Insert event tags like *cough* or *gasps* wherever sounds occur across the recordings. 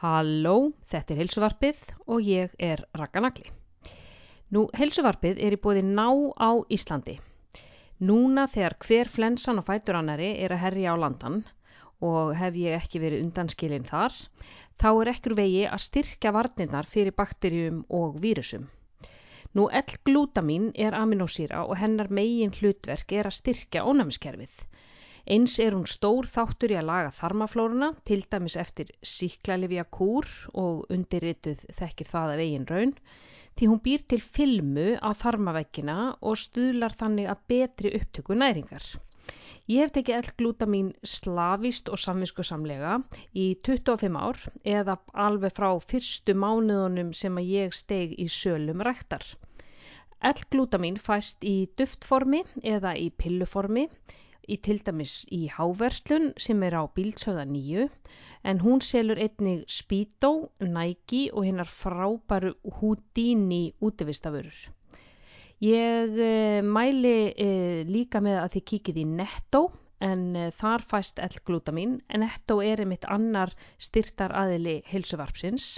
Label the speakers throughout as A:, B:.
A: Halló, þetta er heilsuvarpið og ég er Raka Nagli. Nú, heilsuvarpið er í bóði ná á Íslandi. Núna þegar hver flensan og fætur annari er að herja á landan og hef ég ekki verið undanskilinn þar, þá er ekkur vegi að styrkja varnirnar fyrir bakterjum og vírusum. Nú, L-glútamín er aminosýra og hennar megin hlutverk er að styrkja ónæmiskerfið. Eins er hún stór þáttur í að laga þarmaflóruna, til dæmis eftir síklarlifja kúr og undirrituð þekkir það af eigin raun, því hún býr til filmu á þarmaveggina og stuðlar þannig að betri upptöku næringar. Ég hef tekið L-glútamín slavist og samvinskusamlega í 25 ár eða alveg frá fyrstu mánuðunum sem að ég steg í sölum rættar. L-glútamín fæst í duftformi eða í pilluformi í til dæmis í háverslun sem er á bílsöða nýju en hún selur einnig Speedo, Nike og hinnar frábæru Houdini útivistafurur. Ég eh, mæli eh, líka með að þið kíkið í Netto en eh, þar fæst L-glútamín en Netto er einmitt annar styrtar aðili heilsuvarpsins.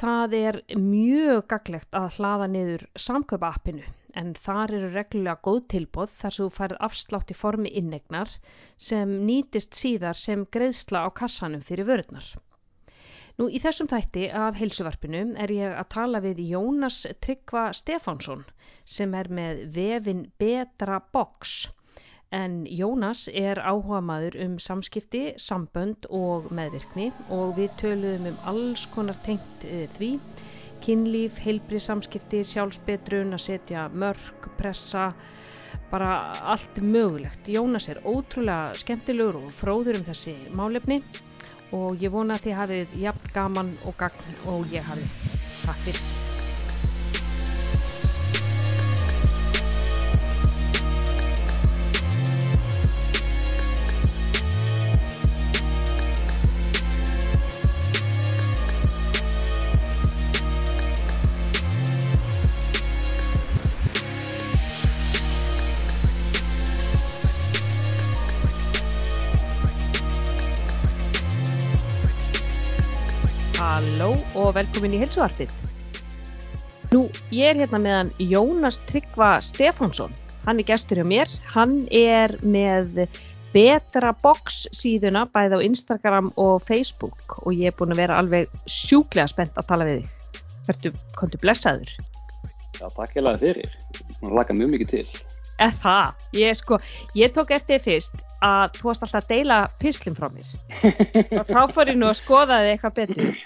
A: Það er mjög gaglegt að hlaða niður samköpa appinu en þar eru reglulega góð tilbóð þar sem þú færð afslátt í formi innegnar sem nýtist síðar sem greiðsla á kassanum fyrir vörðnar. Nú í þessum þætti af heilsuvarpinu er ég að tala við Jónas Tryggva Stefánsson sem er með vefin Betra Box en Jónas er áhuga maður um samskipti, sambönd og meðvirkni og við töluðum um alls konar tengt eh, því kynlíf, heilbrið samskipti, sjálfsbetrun, að setja mörg, pressa, bara allt mögulegt. Jónas er ótrúlega skemmtilegur og fróður um þessi málefni og ég vona að þið hafið jafn gaman og gagn og ég hafið. Takk fyrir. Og velkomin í helsuartið. Nú, ég er hérna meðan Jónas Tryggva Stefánsson. Hann er gestur hjá mér. Hann er með betra box síðuna bæði á Instagram og Facebook og ég er búin að vera alveg sjúklega spennt að tala við þig. Vertu, komdu blessaður.
B: Já, takk ég laði fyrir. Það laka mjög mikið til.
A: Eða það. Ég, sko, ég tók eftir fyrst að þú varst alltaf að deila pislum frá mér. *laughs* og þá fór ég nú að skoða þig eitthvað betur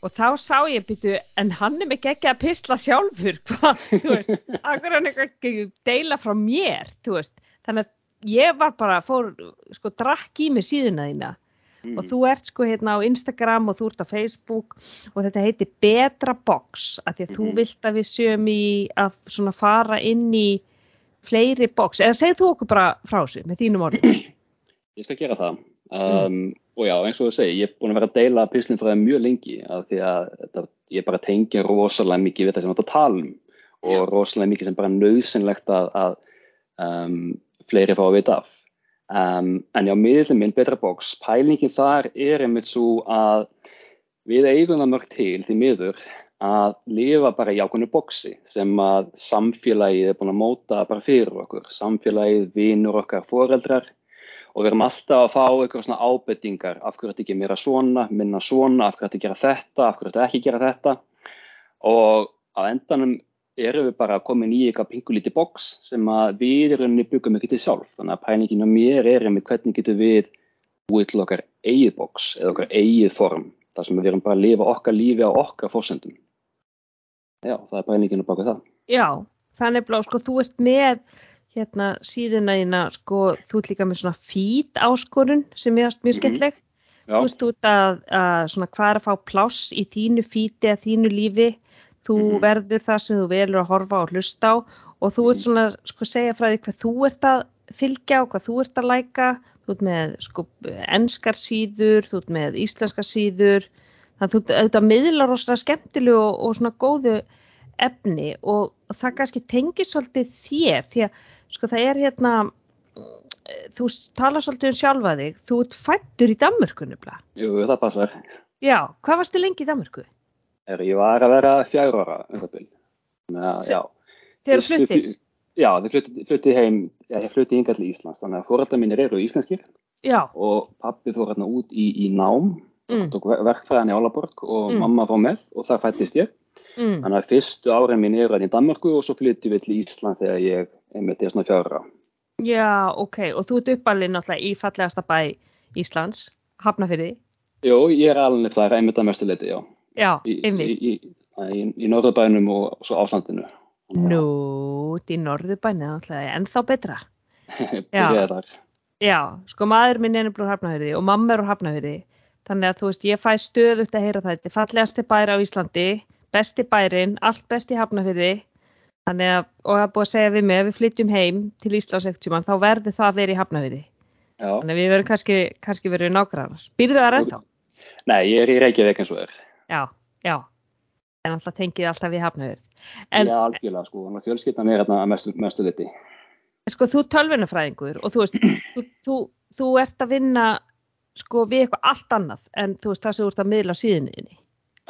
A: og þá sá ég býtu en hann er mikið ekki að pisla sjálfur. *laughs* Hvað, þú veist, akkur hann ekki deila frá mér, þú veist. Þannig að ég var bara fór, sko, drakk í mig síðuna þína. Mm. og þú ert sko hérna á Instagram og þú ert á Facebook og þetta heitir Betra Box, að því að mm. þú vilt að við sjöum í að svona fara inn í fleiri box, eða segð þú okkur bara frá þessu með þínum orðin
B: Ég skal gera það um, mm og já, eins og þú segir, ég er búin að vera að deila pislinn frá það mjög lengi af því að þetta, ég bara tengja rosalega mikið við það sem við ætlum að tala um og já. rosalega mikið sem bara nöðsynlegt að, að um, fleiri fá að vita af. Um, en já, miðlum minn, Betra Box, pælingin þar er einmitt svo að við eigum það mörg til því miður að lifa bara í ákveðinu boksi sem að samfélagið er búin að móta bara fyrir okkur. Samfélagið, vinur okkar, foreldrar og við erum alltaf að fá eitthvað svona ábyrtingar af hverju þetta ekki meira svona, minna svona, af hverju þetta gera þetta, af hverju þetta ekki gera þetta og á endanum erum við bara komin í eitthvað pingulíti boks sem að við erum byggum ekki til sjálf þannig að pælingin á mér er með hvernig getur við búið til okkar eigið boks eða okkar eigið form þar sem við erum bara að lifa okkar lífi á okkar fórsendum. Já, það er pælingin á baka það.
A: Já, þannig blá, sko, þú ert með hérna síðuna þína sko þú ert líka með svona fít áskorun sem er mjög mhm. skemmtileg. Mm þú veist út að, að svona hvað er að fá pláss í þínu fíti að þínu lífi. Þú mm verður það sem þú velur að horfa og hlusta á og þú ert mhm. svona sko segja frá því hvað þú ert að fylgja og hvað þú ert að læka. Þú ert með sko ennskar síður þú ert með íslenskar síður. Þannig þú ert að miðla rosalega skemmtilegu og, og svona góðu efni og það kannski tengir svolítið þér því að sko það er hérna þú talar svolítið um sjálfa þig, þú ert fættur í Danmörku nefnilega.
B: Jú, það passar.
A: Já, hvað varstu lengi í Danmörku?
B: Er, ég var að vera fjár ára um það.
A: Þegar fluttir?
B: Já, þið flutti, flutti heim, já, ég flutti hingað til Íslands, þannig að fóröldar mínir eru íslenskir
A: Já,
B: og pappi fór hérna út í, í nám,
A: mm,
B: tók ver- verkfræðan í Álaborg og
A: Mm.
B: mamma fór með og þar fættist ég.
A: mm,
B: Þannig að fyrstu árin mín eru hérna í Danmarku og svo flyttum við til Íslands þegar ég einmitt er svona fjára.
A: já, ok, og þú ert uppalinn náttúrulega í fallegasta bæ Íslands, Hafnafyrði,
B: Jú, ég er alveg þar einmitt að mestu leiti, já.
A: já,
B: Í,
A: einmitt.
B: í, í, í, í Norðurbænum og svo Áslandinu.
A: Nú, út í norðubænni, náttúrulega, ennþá betra. *laughs*
B: Byrjaði þar.
A: Já, sko maður minn er nefnilega Hafnafyrði og mamma er úr Hafnafyrði. Þannig að þú veist, ég fæ stöðugt að heyra það. Þetta er fallegasti bæri á Íslandi, besti bærin, allt besti í Hafnafyrði. Þannig að, og það er búið að segja við mig, ef við flytjum heim til Íslands ekkert tímann, þá verður það að vera í Hafnafyrði.
B: Já.
A: Þannig að við verðum kannski, kannski verið nágrannar. Býrðu það ennþá?
B: Nei, ég er í Reykjavík eins og er.
A: Já, já. En alltaf tengið alltaf við Hafnafyrð. En
B: Já, algjörlega, sko. Þannig að fjölskyldan er hérna að mestu, mestu leiti.
A: sko þú tölvunafræðingur og þú veist, þú, þú, þú ert að vinna sko við eitthvað allt annað en þú veist það sem þú ert að miðla á síðunniðinni.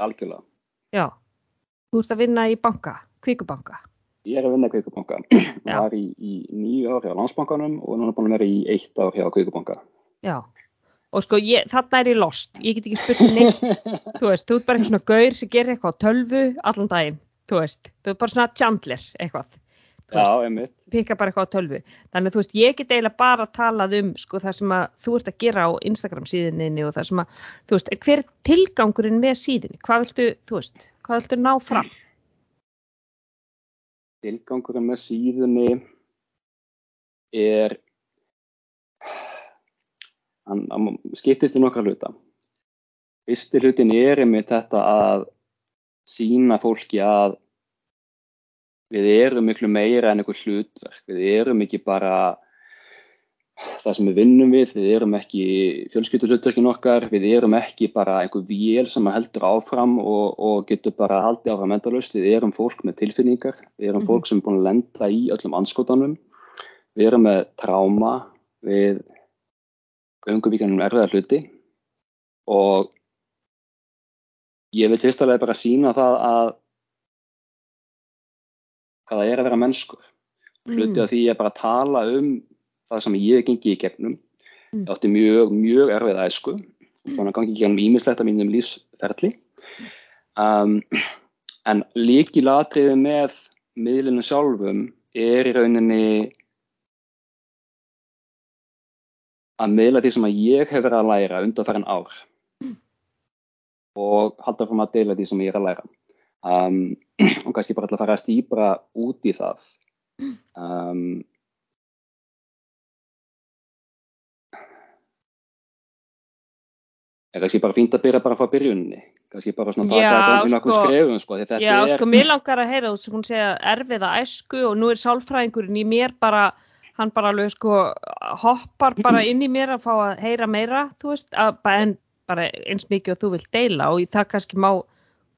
B: Algjörlega.
A: Já, þú ert að vinna í banka, kvíkubanka.
B: Ég er að vinna í Kveikubanka. Ég *clears throat* var í, í nýju ár hjá Landsbankanum og núna búin að vera í eitt ár hjá Kveikubanka.
A: Já, og sko ég, þarna er ég lost, ég get ekki spurt um neitt, *laughs* þú veist, þú ert bara eitthvað svona gaur sem gerir eitthvað á tölvu allan daginn, þú veist, þú ert bara svona Chandler eitthvað,
B: Já, einmitt.
A: pikka bara eitthvað á tölvu. Þannig að þú veist, ég get eiginlega bara talað um sko það sem að þú ert að gera á Instagram síðuninni og það sem að, þú veist, hver er tilgangurinn með síðunni? Hvað viltu, þú veist, hvað viltu ná fram?
B: Tilgangurinn með síðunni er hann, hann skiptist í nokkra hluta. Fyrsti hlutin er einmitt þetta að sína fólki að við erum miklu meira en einhver hlutverk. Við erum ekki bara það sem við vinnum við, við erum ekki fjölskyldurhlutverkin okkar, við erum ekki bara einhver vél sem að heldur áfram og, og getur bara haldið áfram endalaust, við erum fólk með tilfinningar, við erum
A: Mhm.
B: fólk sem er búin að lenda í öllum anskotanum, við erum með tráma, við göngum í gennum erfiða hluti og ég vil fyrstulega bara sína það að það er að vera mennskur. Hluti
A: Mm.
B: af því er bara að tala um það sem ég gengi í gegnum.
A: Mm.
B: Ég átti mjög, mjög erfið æsku og búin að gangi í gegnum ímislegt af mínum lífsferli. Um, en líkilatriði með miðlinu sjálfum er í rauninni að miðla því sem að ég hef verið að læra undanfærin ár og halda fram að deila því sem ég er að læra. Um, *clears throat* og kannski bara að fara að stýpra út í það. Um, er kannski bara fínt að byrja bara frá byrjunni kannski bara svona taka þetta í nokkuð
A: sko.
B: skrefum sko,
A: Já,
B: er
A: sko, mér langar að heyra þú segja erfiða æsku og nú er sálfræðingurinn í mér bara, hann bara alveg sko hoppar bara *clears throat* inn í mér að fá að heyra meira, þú veist, að, en bara eins mikið og þú vilt deila og það kannski má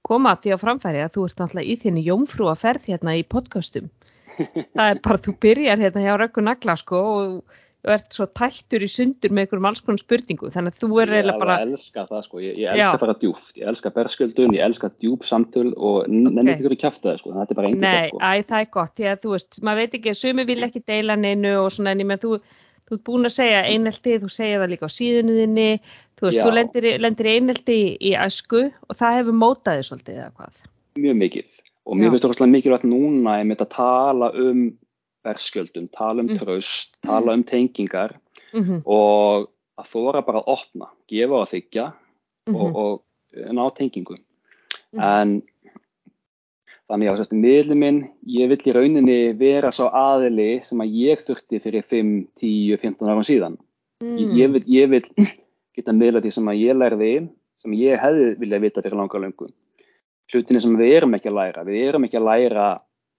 A: koma því á framfæri að þú ert náttúrulega í þinni jómfrú að ferð hérna í podcastum. *laughs* Það er bara, þú byrjar hérna hjá Röggu Nagla sko og þú ert svo tættur í sundur með einhverjum alls konar spurningu, þannig að þú er
B: ég
A: eiginlega bara,
B: alveg elska það sko, ég, ég
A: Já.
B: elska bara djúft ég elska berskjöldun, ég elska djúp samtöl og nenni
A: Ok.
B: ekki verið kjæft það sko, þetta er bara
A: Nei,
B: einnig sko.
A: æ, það er gott, að þú veist, maður veit ekki, sumi vil ekki deila neinu og svona, en ég menn, þú, þú ert búin að segja einelti, þú segir það líka á síðunni þinni, þú veist,
B: Já.
A: þú lendir, lendir einelti í, í æsku og það hefur mótaði svolítið
B: og
A: Já.
B: mér finnst það rosalega mikilvægt núna einmitt að tala um berskjöldun, tala um
A: Mm.
B: traust, tala um tengingar
A: Mm
B: og að þóra bara að opna, gefa og þykja
A: Mhm.
B: og, og ná tengingu.
A: Mhm.
B: En þannig að miðlum minn, ég vill í rauninni vera svo aðili sem að ég þurfti fyrir 5, 10, 15 árum síðan.
A: Mm.
B: Ég, ég, vil, ég vil *clears throat* geta miðla því sem að ég lærði, sem ég hefði viljað vita fyrir langa löngu. Hlutinni sem við erum ekki að læra, við erum ekki að læra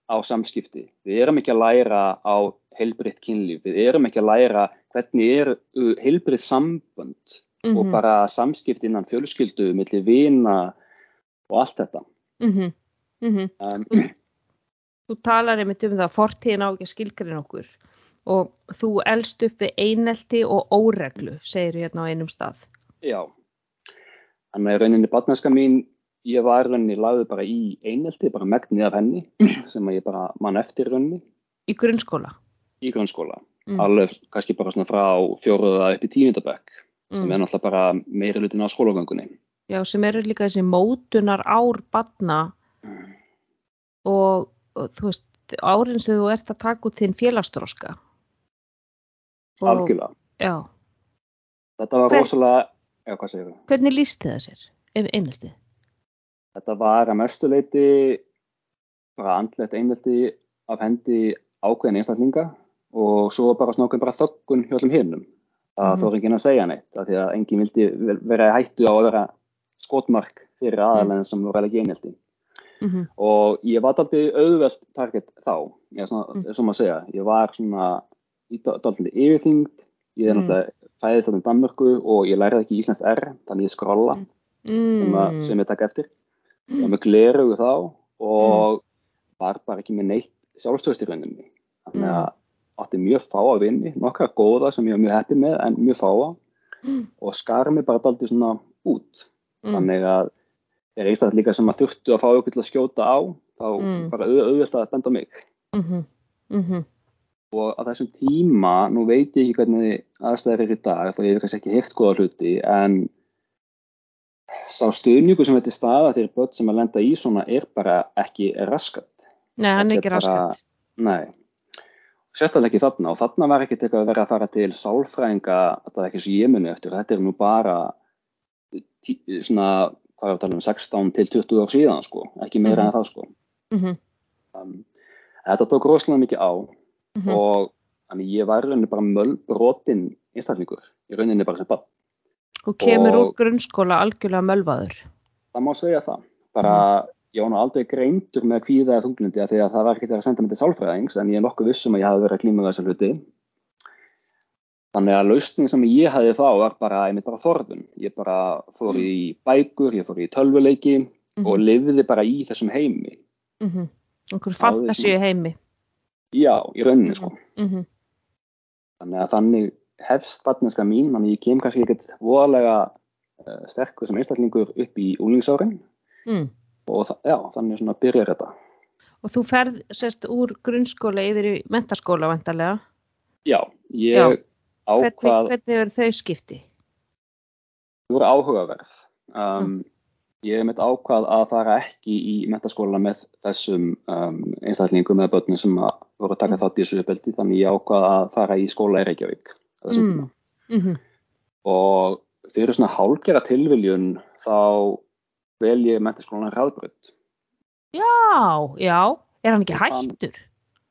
B: á samskipti, við erum ekki að læra á heilbritt kynlíf, við erum ekki að læra hvernig eru heilbritt sambönd
A: Mhm.
B: og bara samskipti innan fjölskyldu, milli vina og allt þetta.
A: Mhm. Mhm.
B: Um,
A: Þú talar einmitt um það að fortíðin á ekki að skilgreina okkur og þú elst upp við einelti og óreglu, segir hérna á einum stað.
B: Já, þannig að rauninni barneska mín, ég var rauninni lagði bara í einelti, bara megnið af henni sem að ég bara mann eftir rauninni.
A: Í grunnskóla?
B: Í grunnskóla, mm. alveg kannski bara svona frá fjóruða upp í tíundabökk mm. sem er náttúrulega bara meiri hlutin á skólagöngunni.
A: Já, sem eru líka þessi mótunar ár barna mm. og, og þú veist, árin sem þú ert að taka út þinn félagsdróska.
B: Algjörlega.
A: Já.
B: Þetta var Hvern, rosalega, já hvað segir þú?
A: Hvernig líst þið það sér, einheltið?
B: Þetta var að mestuleiti bara andlegt einhelti af hendi ákveðin einstaklinga og svo bara svona okkur bara þöggun hjá allum hinnum. Það mm -hmm. þóður enginn að segja neitt af því að enginn vildi vera hættu á að vera skotmark fyrir aðaleginn mm. sem voru alveg einhelti. Mm -hmm. Og ég var alltaf auðvelt target þá, ég er svona, mm. sem að segja, ég var svona í dálítið yfirþyngd, ég er mm. náttúrulega fæðist á Danmörku og ég læriði ekki íslenskt R, þannig ég skrolla sem, að, sem ég takk eftir. Var með glerugu þá og var bara ekki með neitt sjálfstöðst í rauninni. Þannig að átti mjög fáa vinni, nokkra góða sem ég var mjög heppið með en mjög fáa mm. og skar mig bara daldi svona út mm. þannig að er einstaklega líka sem að þurftu að fá ykkur til að skjóta á þá mm. bara auðvitað að benda mig -hmm. -hmm. og á þessum tíma, nú veit ég ekki hvernig aðstæðir er í dag, þá ég hef kannski ekki hitt góða hluti en sá stuðningu sem þetta er staða til börn sem að lenda í svona er bara ekki raskat.
A: Nei, hann er ekki raskat.
B: Nei. Sérstaklega ekki þarna. Og þarna var ekkert eitthvað að vera að fara til sálfræðinga, þetta er ekki sem ég muni eftir, þetta er nú bara tí, svona, hvað er að tala um 16 til 20 ár síðan sko, ekki meira mm -hmm. en það sko. Mm -hmm. um, þetta tók rosalega mikið á. Mm -hmm. og ég var rauninni bara mölbrotinn einstaklingur, í rauninni bara sem bann
A: og kemur og, úr grunnskóla algjörlega mölvaður.
B: Það má segja það, bara mhm ég var nú aldrei greintur með kvíða eða þunglindi að því að það var ekkert að senda mig til sálfræðings en ég er nokkuð vissum að ég hafi verið að klíma þessa hluti. Þannig að lausning sem ég hafi þá var bara, ég mitt bara þorðun. Ég bara fór í bækur ég fór í tölvuleiki mm og lifiði bara í þessum heimi.
A: Mm -hmm. einhver fantasíu heimi
B: já, í rauninni sko. Mm -hmm. þannig að þannig hefst vatninska mín, þannig ég kem kannski ekkert voðalega uh, sterkur sem einstaklingur upp í úlingsárin mm og já, þannig svona byrjar þetta.
A: Og þú ferð sérst úr grunnskóla yfir í mentaskóla vantarlega?
B: Já, ég já. ákvað...
A: Hvernig, hvernig eru þau skipti?
B: Þau voru áhugaverð. Um, mm. Ég mitt ákvað að fara ekki í mentaskóla með þessum um, einstaklingum eða börnum sem voru að taka mm. þátt í þessu uppeldi, þannig ég ákvað að fara í skóla í Reykjavík. Mm. -hmm. Og eru svona hálgjara tilviljun þá vel ég mentaskólan hraðbrönd.
A: Já, já, er hann ekki hættur?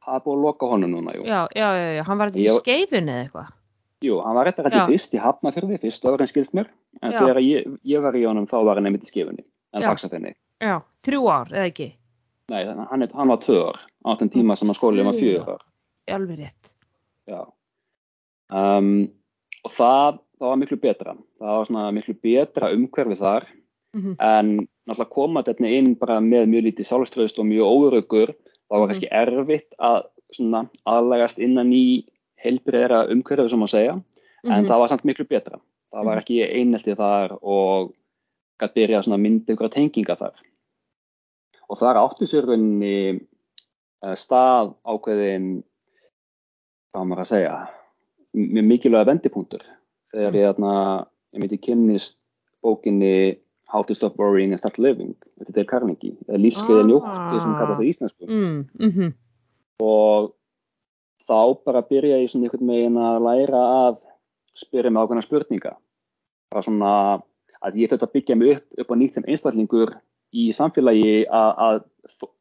B: Það er búið að loka honum núna, jú.
A: Já, já, já, já. hann var þetta í skeifunni eða eitthvað?
B: Jú, hann var þetta rættið fyrst, ég hafna fyrir því, fyrst en skilst mér, en já. þegar ég, ég var í honum þá var hann nefndið í skeifunni, en fagsafenni.
A: Já, þrjú ár, eða ekki?
B: Nei, hann, hann var tvö ár, á þenn tíma sem að skólið var fjör ár.
A: Alveg rétt.
B: Já. Um, og það, það var miklu betra, það var svona miklu betra umhverfið þar mm -hmm. en náttúrulega koma þetta inn bara með mjög lítið sálströðust og mjög óörögur þá var -hmm. kannski erfitt að svona, aðlægast innan í heilbreyðra umhverfið sem að segja en mm -hmm. það var samt miklu betra það var mhm. ekki eineltið þar og gæti byrjað svona myndið ykkur tenginga þar og þar áttu sér rauninni uh, stað ákveðin hvað maður að segja mjög mikilvæga vendipunktur þegar ég, mm. ég myndi kynnist bókinni How to Stop Worrying and Start Living þetta er Carnegie, eða lífskeiði njóttu sem kallast það íslensku mm, mm -hmm. og þá bara byrja ég svona einhvern veginn að læra að spyrja mig ákveðna spurninga bara svona að ég þurft að byggja mig upp upp á nýtt sem einstaklingur í samfélagi að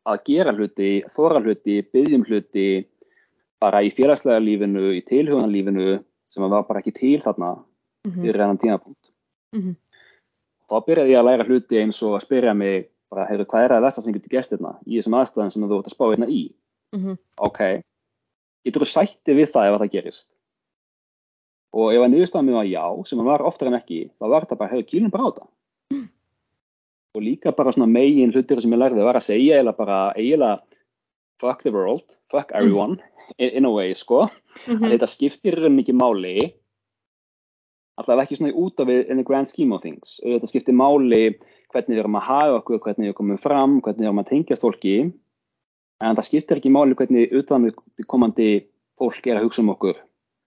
B: að gera hluti, þóra hluti byggjum hluti bara í félagslega lífinu, í tilhuganlífinu sem var bara ekki til þarna mm -hmm. fyrir enn tímapunkt mm -hmm þá byrjaði ég að læra hluti eins og að spyrja mig bara, heyrðu, hvað er það versta sem getur gæst hérna í þessum aðstæðan sem þú ert að spá hérna í mm -hmm. ok, getur þú sætti við það ef það gerist og ef að niðurstafum mig var já, sem að var oftar en ekki þá var þetta bara, heyrðu, kýlum bara á það mm. og líka bara svona megin hlutir sem ég lærði var að segja eiginlega bara, eiginlega fuck the world, fuck everyone mm. in, in a way, sko
A: Mhm.
B: að þetta skiptir í rauninni ekki máli allavega ekki svona út af in the grand scheme of things þetta skiptir máli hvernig við erum að haga okkur hvernig við komum fram, hvernig við erum að tengjast fólki en það skiptir ekki máli hvernig utan við komandi fólk er að hugsa um okkur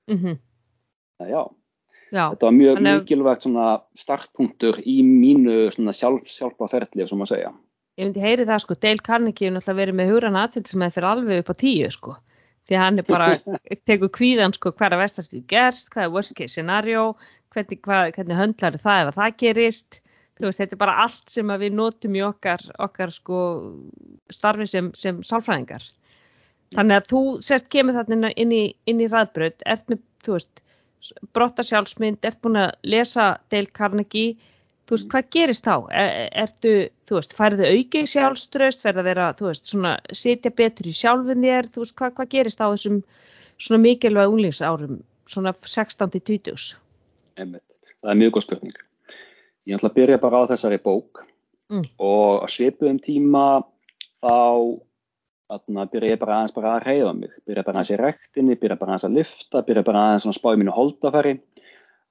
A: Mhm.
B: Það, já,
A: Já,
B: þetta var mjög
A: að-
B: mikilvægt svona startpunktur í mínu svona sjálf, sjálfaferli ef svo maður segja
A: ég myndi heyri það sko, Dale Carnegie er náttúrulega verið með hugran aðsild sem er fyrir alveg upp á tíu sko. Því hann er bara, *laughs* tekur kvíðan sko hvað er að vestast við gerst, hvað er worst case scenario, hvernig, hvað, hvernig höndlar það ef að það gerist. Veist, þetta er bara allt sem við notum í okkar, okkar sko starfi sem, sem sálfræðingar. Þannig að þú sérst kemur þarna inn í, inn í ræðbröð, ert með, þú veist, brotta sjálfsmynd, ert búin að lesa Dale Carnegie, þú veist, hvað gerist þá? Er, ertu, þú veist, færðu aukið sjálfströst, verða að vera, þú veist, svona sitja betur í sjálfin þér, þú veist, hvað, hvað gerist á þessum svona mikilvæg unglingsárum, svona 16-20?
B: Einmitt. það er mjög góð spurning ég ætla að byrja bara á þessari bók
A: Mm.
B: og að svipuðum tíma þá þarna, byrja ég bara aðeins bara að reyða mig byrja bara aðeins í rektinni, byrja bara aðeins að lyfta byrja bara aðeins að spá í mínu holdafæri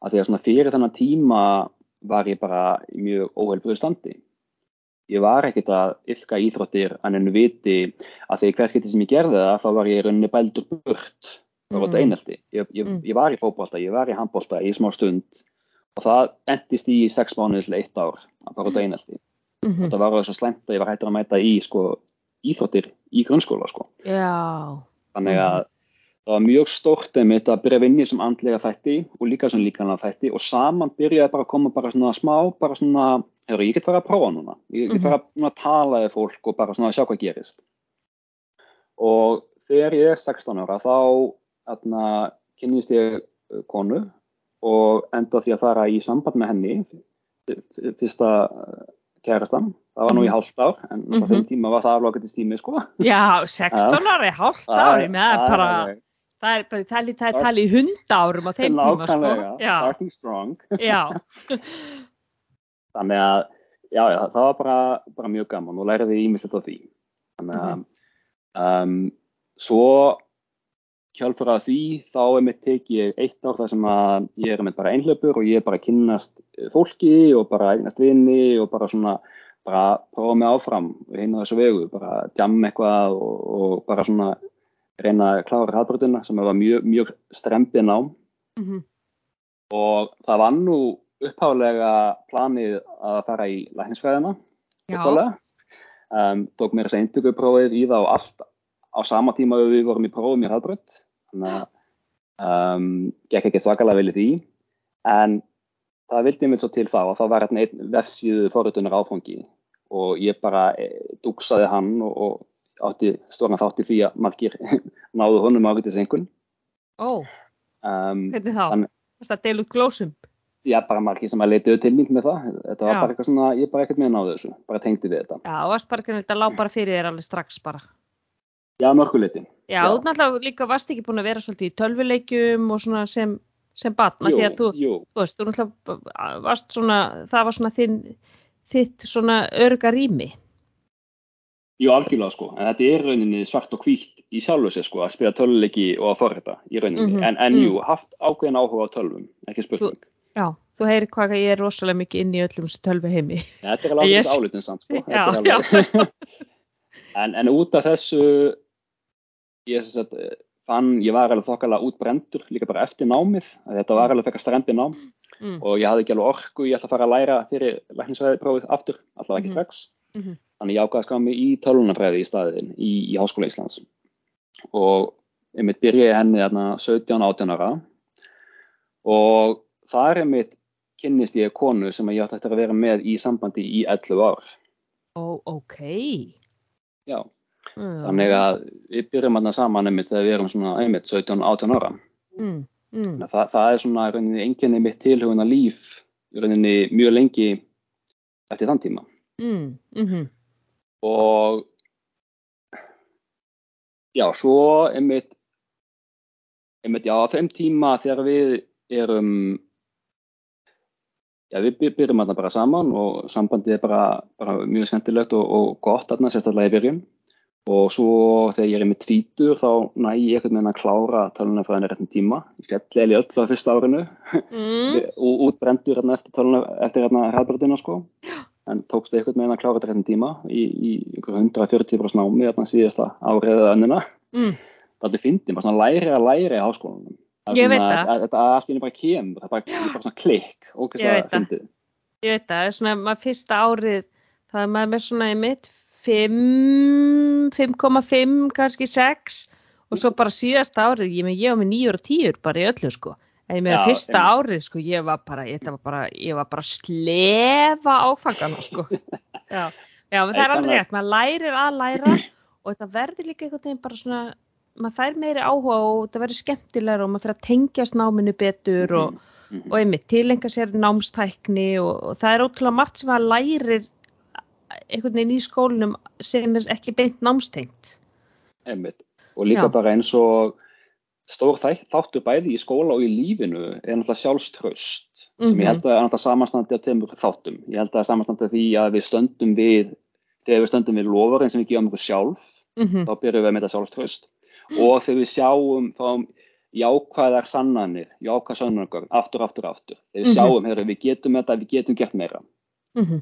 B: að því að svona fyrir þennan tíma var ég bara í mjög óheilbröðu standi. Ég var ekkert að yfka íþróttir en enn viti að því hvers getið sem ég gerði það þá var ég rauninni bældur burt. Út
A: Mm.
B: einelti. Ég, ég,
A: Mm.
B: ég var í fótbolta, ég var í handbolta í smá stund og það endist í sex mánuð til eitt ár bara út einelti.
A: Mm
B: og það var alveg svo slæmt að ég var hættur að mæta í sko, íþróttir í grunnskóla sko. Þannig að það var mjög stórt einmitt að byrja að vinni sem andlega þætti og líka sem líkanlega þætti og saman byrjaði bara að koma bara svona smá bara svona, hefur ég get bara að prófa núna ég get
A: Mhm.
B: bara að tala við fólk og bara svona að sjá hvað gerist og þegar ég er 16 ára þá atna, kynnist ég uh, konu og enda því að fara í samband með henni fyrsta uh, kærastan, það var nú í
A: Mhm.
B: hálft ár en á
A: Mhm.
B: þeim tíma var það alveg tími sko
A: já, *laughs* 16 ári, hálft ári, með bara,
B: alveg-
A: það er bara, talið í hundárum á þeim tíma, sko. Já,
B: starting strong.
A: Já, *laughs*
B: þannig að já, já, það var bara, bara mjög gaman og læriði ímislegt af því. Þannig að
A: Mhm.
B: um, svo hjálpur að því þá er mitt tekið eitt ár þar sem að ég er með bara einhlöpur og ég er bara að kynnast fólki og bara eignast vini og bara svona bara prófa mig áfram og hinn á þessu vegu, bara djamma eitthvað og, og bara svona reyna að klára hraðbröðuna sem var mjög, mjög strempið nám.
A: Mhm,
B: og það var nú uppháðlega planið að fara í upphaflega. um, tók mér þess að eintökuprófið í það og allt á sama tíma við vorum í prófum í hraðbrönd þannig að um, gekk ekki svakalega vel í því. En það vildi mér svo til þá og þá var einn vefsíðu forritunar áfangi. Og ég bara e, dúksaði hann og, og átti stóran þátt í því að margir *laughs* náðu honum ágættis einhvern
A: ó,
B: um,
A: hvernig þá?
B: Þannig-
A: Það er deil út glósum.
B: já, bara margir sem að leituðu til mín með það þetta var
A: Já.
B: bara eitthvað svona, ég bara ekkert með að náðu þessu bara tengdi við þetta,
A: Já, varst bara, hvernig þetta lá bara fyrir þér alveg strax bara.
B: já, mörguleiti
A: Já,
B: Já.
A: þú náttúrulega líka varst ekki búin að vera svolítið í tölvuleikjum og svona sem, sem batna,
B: jú,
A: því að þú, þú veist, þú náttúrulega varst svona, það var svona þinn, þitt svona örga rými.
B: Jú, algjörlega sko en þetta er rauninni svart og hvítt í sjálfu sér sko að spila töluleiki og að forrita í rauninni,
A: Mhm,
B: en, en
A: mm.
B: jú, haft ákveðin áhuga á tölvum, ekki spurning
A: Já, þú heyrir hvað ég er rosalega mikið inn í öllum tölvu heimi.
B: þetta er alveg
A: Yes.
B: álutin samt sko
A: Já, *laughs*
B: Þetta er alveg- *laughs* en, en út af þessu ég sem sagt eh, fann, ég var alveg þokkalega útbrendur líka bara eftir námið, þetta var alveg fekar strempi nám
A: Mm.
B: og ég hafði ekki alveg orku, ég ætla að fara að læra fyrir læknisvæðiprófið aftur, allavega ekki
A: Mhm.
B: strax
A: Mhm.
B: Þannig ég ákvaði að ská mig í tölvunafræði í staðin í, í Háskóla Íslands og einmitt byrjaði henni þarna 17-18 ára og þar einmitt kynnist ég konu sem ég átti eftir að vera með í sambandi í 11 ár
A: Ó, ok.
B: já,
A: Mm.
B: þannig að við byrjum þarna saman einmitt þegar við erum svona einmitt 17-18 ára
A: Mm. Mm.
B: Þa, það er svona rauninni enginni mitt tilhuguna líf rauninni mjög lengi eftir þann tíma
A: Mm.
B: Og já, svo einmitt, einmitt já, á þeim tíma þegar við erum já, við by- byrjum þarna bara saman og sambandið er bara, bara mjög skemmtilegt og, og gott þarna, sérstaklega í byrjun og svo þegar ég er með tvítur þá næ ég einhvern veginn að klára tölunafræðin réttum tíma. Ég fjalli eða öll á fyrsta árinu
A: mm. *laughs*
B: og útbrendur eftir, töluna, eftir hérna hraðbörðina sko. En tókst einhvern veginn að klára þetta réttum tíma í, í ykkur 140 brós námi hérna síðasta árið eða önnina.
A: Mm.
B: Það er fyndið, maður svona læri að læri á háskólanum. Þetta allt í henni bara kemur, það er bara, bara svona klikk, ógeðslega
A: veit það.
B: fyndið.
A: Ég veit það, það er svona maður fyrsta árið, það er maður með svona í mitt 5, 5,5, kannski 6 og svo bara síðasta árið, ég, ég var með 9 og 10 bara í öllu sko. En ég með
B: Já,
A: fyrsta
B: einmitt.
A: árið sko, ég var bara, ég var bara, ég var bara slefa áfangana sko. *laughs* Já, já en það er alveg rétt, maður lærir að læra og þetta verður líka einhvern veginn bara svona, maður fær meiri áhuga og þetta verður skemmtilegra og maður fyrir að tengjast náminu betur og,
B: Mhm.
A: og einmitt tilenga sér námstækni og, og það er ótrúlega margt sem að lærir einhvern veginn í skólinum sem er ekki beint námstengt.
B: Einmitt. Og líka
A: Já.
B: bara eins og stór þáttur bæði í skóla og í lífinu er náttúrulega sjálfströst sem
A: Mhm.
B: ég held að er náttúrulega samanstandi á tveimur þáttum. Ég held að það er samanstandi því að við stöndum við, þegar við stöndum við lofurinn sem við gefum okkur sjálf,
A: Mm
B: þá byrjum við með þetta sjálfströst. Og þegar við sjáum þá jákvæðar sannanir, jákvæð sannanir, aftur, aftur, aftur. Þegar við
A: Mhm.
B: sjáum, heyrðu, við getum þetta, við getum gert meira.
A: -hmm.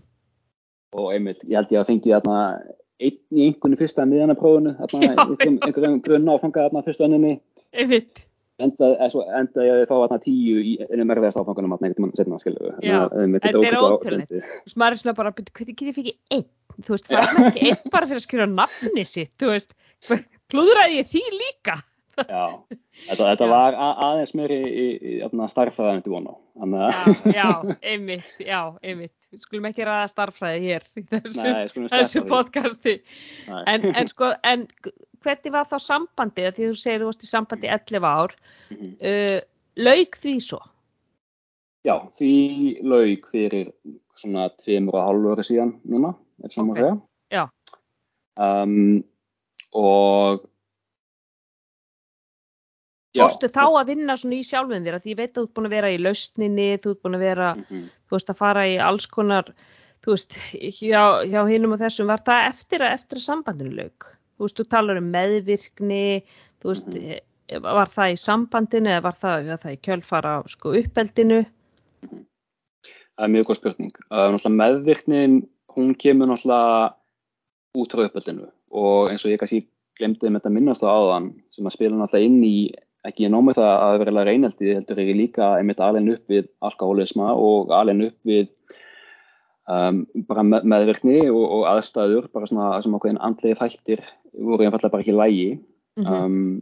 B: og einmitt, ég held ég að fengi þarna einn í einhvern fyrsta miðanaprófunu, einhverjum, grunn áfanga þarna fyrsta önninni,
A: Einmitt.
B: enda, eða svo, enda ég að fá þarna tíu í ennum erfiðast áfangunum þarna einhvern veginn setna, skilju.
A: Já, þetta er ótrúlegt. Þú veist, maður er svona bara, "Bíddu, hvernig get ég fikk einn? Þú veist, það er ekki einn bara fyrir að skrifa nafni sitt, þú veist, klúðraði ég því líka.
B: Já, þetta, þetta
A: Já.
B: var aðeins meiri í, í, í starffræðan en þú vona. Þannig
A: Já, *laughs* já, einmitt, já, einmitt. Skulum ekki ræða starffræði hér í þessu,
B: nei,
A: þessu podcasti.
B: Nei.
A: En, en sko, en hvernig var þá sambandið, því þú segir þú varst í sambandi í 11 ár,
B: Mhm.
A: uh, lauk því svo?
B: Já, því lauk fyrir svona tveimur og hálfu ári síðan núna, ef má
A: Ok,
B: segja. Um, og.
A: Fórstu þá að vinna svona í sjálfum þér, af því ég veit að þú ert búin að vera í lausninni, þú ert búin að vera,
B: Mhm.
A: þú veist, að fara í alls konar, þú veist, hjá, hjá hinum og þessum, var það eftir að, eftir að sambandinu lauk? Þú veist, þú talar um meðvirkni, þú veist,
B: Mhm.
A: eh, var það í sambandinu eða var það, var það í kjölfara sko uppeldinu?
B: Það er mjög góð spurning. Náttúrulega meðvirknin, hún kemur náttúrulega út frá uppeldinu og eins og ég kannski glemdi með þetta minnast á áðan sem að spila náttúrulega inn í, ekki ég nómið það að vera reynaldi, heldur ég líka einmitt alveg upp við alkoholisma og alveg upp við um, bara með, meðvirkni og, og aðstæður, bara svona sem ákveðin andlegi þættir voru einfallega bara ekki lægi.
A: Mm
B: um,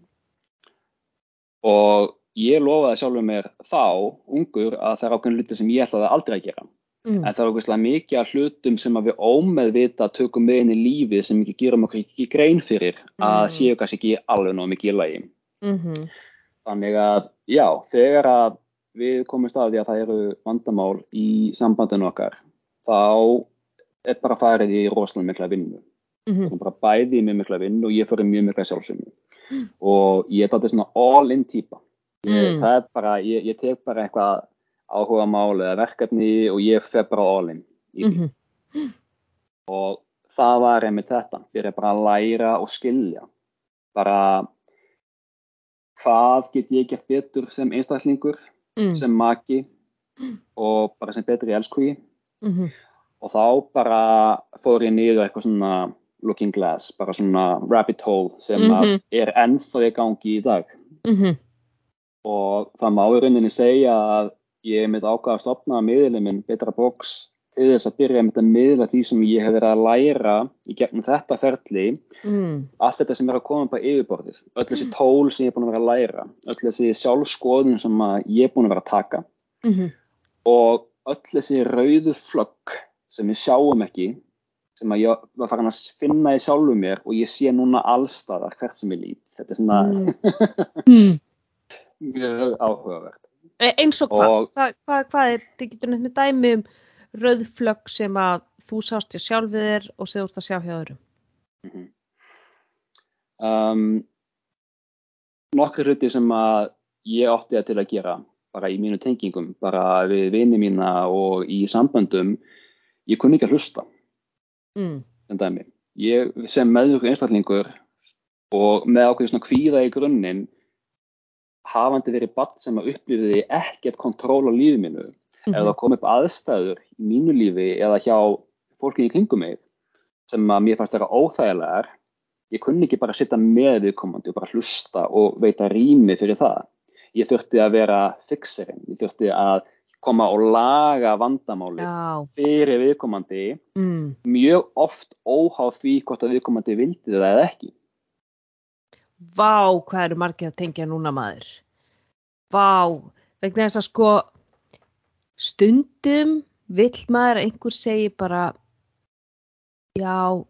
B: og ég lofaði sjálfur mér þá, ungur, að það er ákveðin hluti sem ég ætlaði aldrei að gera.
A: mm.
B: En það er okkur mikið af hlutum sem við ómeðvita tökum með inn í lífið sem ekki gerum okkur ekki grein fyrir að
A: Mm.
B: séu kannski ekki alveg nóg mikið í lagi.
A: Mm
B: Þannig að, já, þegar að við komumst að því að það eru vandamál í sambandinu okkar, þá er bara farið í rosalega mikla vinnu.
A: -hmm.
B: Það er bara bæði í mjög mikla vinnu og ég fyrir mjög mikla sjálfsögnu. Og ég er bara svona all-in típa. Ég,
A: Mm.
B: Það er bara, ég, ég tek bara eitthvað áhuga mál eða verkefni og ég fer bara all-in í því.
A: -hmm.
B: Og það var einmitt þetta, byrja bara að læra og skilja. Bara hvað get ég gert betur sem einstaklingur,
A: Mm.
B: sem maki og bara sem betri elskugi.
A: -hmm.
B: Og þá bara fór ég niður eitthvað svona looking glass, bara svona rabbit hole sem að
A: Mhm.
B: er ennþá í gangi í dag.
A: -hmm.
B: Og það má í rauninni segja að ég mitt ákvað að stopna miðlum minn Betra Box til þess að byrja með að miðla því sem ég hef verið að læra í gegnum þetta ferli
A: Mm.
B: allt þetta sem er að koma á yfirborðið öll þessi tól sem ég er búin að vera að læra öll þessi sjálfskoðun sem ég er búin að vera að taka
A: -hmm.
B: og öll þessi rauðu flögg sem við sjáum ekki sem að ég var farin að finna í sjálfum mér og ég sé núna allstaðar hvert sem ég lít þetta er svona
A: Mm. *laughs* Mm.
B: mjög áhugavert
A: E- eins og hvað? Hvað, hvað, hvað er, þið getur nefnt með dæmi um rauðflögg sem að þú sást hjá sjálfið þér og sem þú ert að sjá hjá öðrum.
B: Mhm. um, nokkur hluti sem að ég átti að til að gera bara í mínu tengingum, bara við vini mína og í samböndum ég kunni ekki að hlusta
A: Mm.
B: ég sem meðvirkur einstaklingur og með ákveðið svona kvíða í grunninn hafandi verið badd sem að upplifiði ekkert kontról á lífið mínu mm -hmm. eða kom upp aðstæður í mínu lífi eða hjá fólki í kringum mig sem að mér fannst vera óþægilegar ég kunni ekki bara sitta með viðkomandi og bara hlusta og veita rými fyrir það ég þurfti að vera fixerinn, ég þurfti að koma og laga vandamálið
A: Já.
B: fyrir viðkomandi
A: mm.
B: mjög oft óháð því hvort að viðkomandi vildi það eða ekki
A: Vá, hvað eru margir að tengja núna maður? Vá, vegna þess að sko stundum vill maður að einhver segi bara já,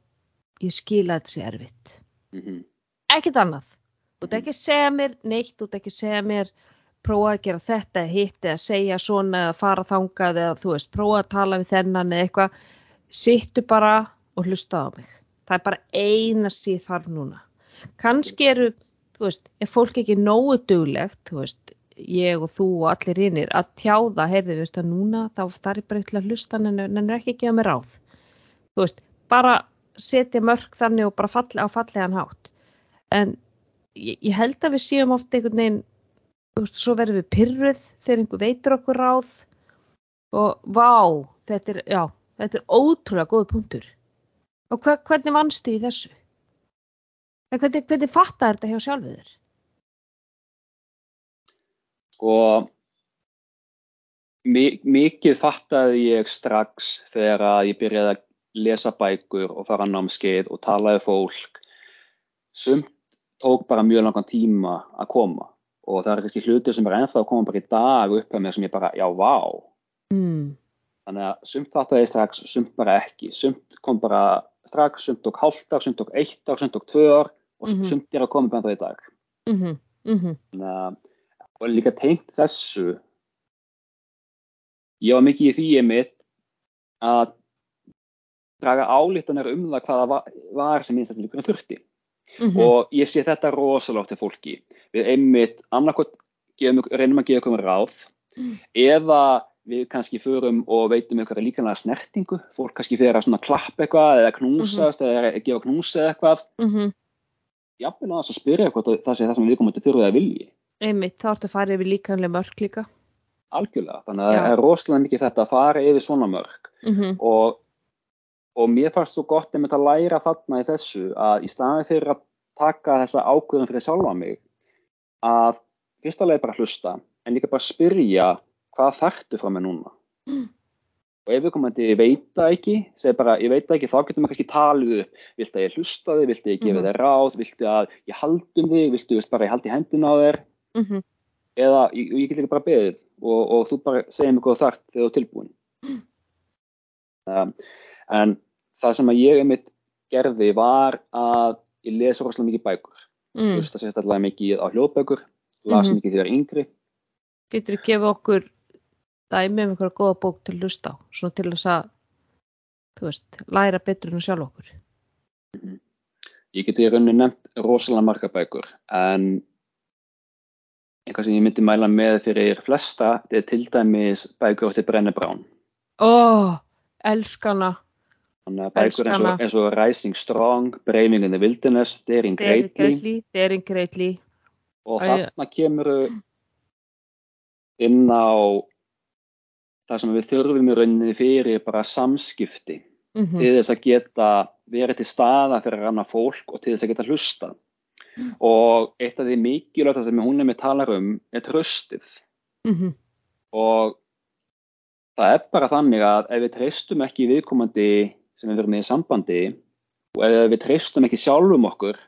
A: ég skila þetta sé erfitt.
B: mm -hmm.
A: Ekkert annað. Þú ert ekki að segja mér neitt, þú ert ekki að segja mér prófa að gera þetta eða hitt eða segja svona eða fara þangað eða þú veist, prófa að tala við þennan eða eitthvað. Sittu bara og hlusta á mig. Það er bara eina síð þarf núna kannski eru, þú veist, er fólk ekki nógu duglegt, þú veist, ég og þú og allir hinnir að tjáða, heyrðu, þú veist, að núna þá þarf bara eitthvað að hlusta en en er ekki að mér ráð. Þú veist, bara setja mörg þannig og bara falli, á fallegan hátt. En ég, ég held að við séum ofta einhvern veginn, veist, svo verðum við pyrruð þegar einhver veitur okkur ráð og vá, þetta er, já, þetta er ótrúlega góð punktur. Og hva, hvernig vannstu í þessu? En hvernig, hvernig fattar þetta hjá sjálfur þér?
B: Sko, mi- mikið fattaði ég strax þegar að ég byrjaði að lesa bækur og fara námskeið og talaði fólk. Sumt tók bara mjög langan tíma að koma og það er kannski hlutir sem er ennþá að koma bara í dag upp með mér sem ég bara, já, vá.
A: Mm.
B: Þannig að sumt fattaði ég strax, sumt bara ekki. Sumt kom bara strax, sumt tók hálft ár, sumt tók eitt ár, sumt tók tvö ár og
A: Mhm.
B: sumt er að koma bara í dag.
A: Mm -hmm. Mm -hmm.
B: Þannig að, og líka tengt þessu, ég var mikið í því ég mitt að draga álítanir um það hvaða var, var sem einstaklingur þurfti.
A: Mm
B: Og ég sé þetta rosalega til fólki. Við einmitt annarkot reynum að gefa okkur ráð
A: Mm.
B: eða við kannski förum og veitum eitthvað líkanlega snertingu. Fólk kannski fyrir að svona klappa eitthvað eða knúsast eða gefa knúsa eða eitthvað.
A: -hmm.
B: Jafnvel að þess að spyrja eitthvað það sé það sem við komum til þurfið að vilji.
A: Einmitt, þá ertu að fara yfir líkanlega mörg líka.
B: Algjörlega, þannig að það er rosalega mikið þetta að fara yfir svona mörg
A: Mm -hmm.
B: og, og mér fannst svo gott einmitt að læra þarna í þessu að í staðin fyrir að taka þessa ákvörðum fyrir sjálfa mig að fyrsta leið bara hlusta en líka bara spyrja hvað þarftu frá mig núna
A: Mm.
B: og ef við komandi veit það ekki segi bara ég veit það ekki þá getum við kannski talið upp viltu að ég hlusta þig, viltu að ég gefa
A: Mhm.
B: þér ráð viltu að ég haldum þig, viltu veist, bara að ég haldi hendina á þér
A: Mm -hmm.
B: eða ég, ég get líka bara beðið og, og þú bara segir mig hvað þú þarft þegar þú er tilbúin um, en það sem að ég einmitt gerði var að ég lesa rosalega mikið bækur
A: mm.
B: hlusta sérstaklega mikið á hljóðbækur las
A: Mhm.
B: mikið þegar yngri
A: Getur þú gefa okkur dæmi um einhverja góða bók til að hlusta á, svona til þess að, þú veist, læra betur en að sjálf okkur.
B: ég geti í rauninni nefnt rosalega marga bækur en eitthvað sem ég myndi mæla með fyrir flesta þetta er til dæmis bækur eftir Brenna Brown
A: Ó, elskana,
B: þannig að bækur eins og, eins og Rising Strong, Braving in the Wilderness Daring Greatly
A: Daring Greatly.
B: og þarna kemur inn á það sem við þurfum í rauninni fyrir bara samskipti
A: Mm -hmm.
B: til þess að geta verið til staða fyrir annar fólk og til þess að geta hlusta og eitt af því mikilvægt sem hún er með talar um er tröstið
A: Mm -hmm.
B: og það er bara þannig að ef við treystum ekki viðkomandi sem við verum í sambandi og ef við treystum ekki sjálfum okkur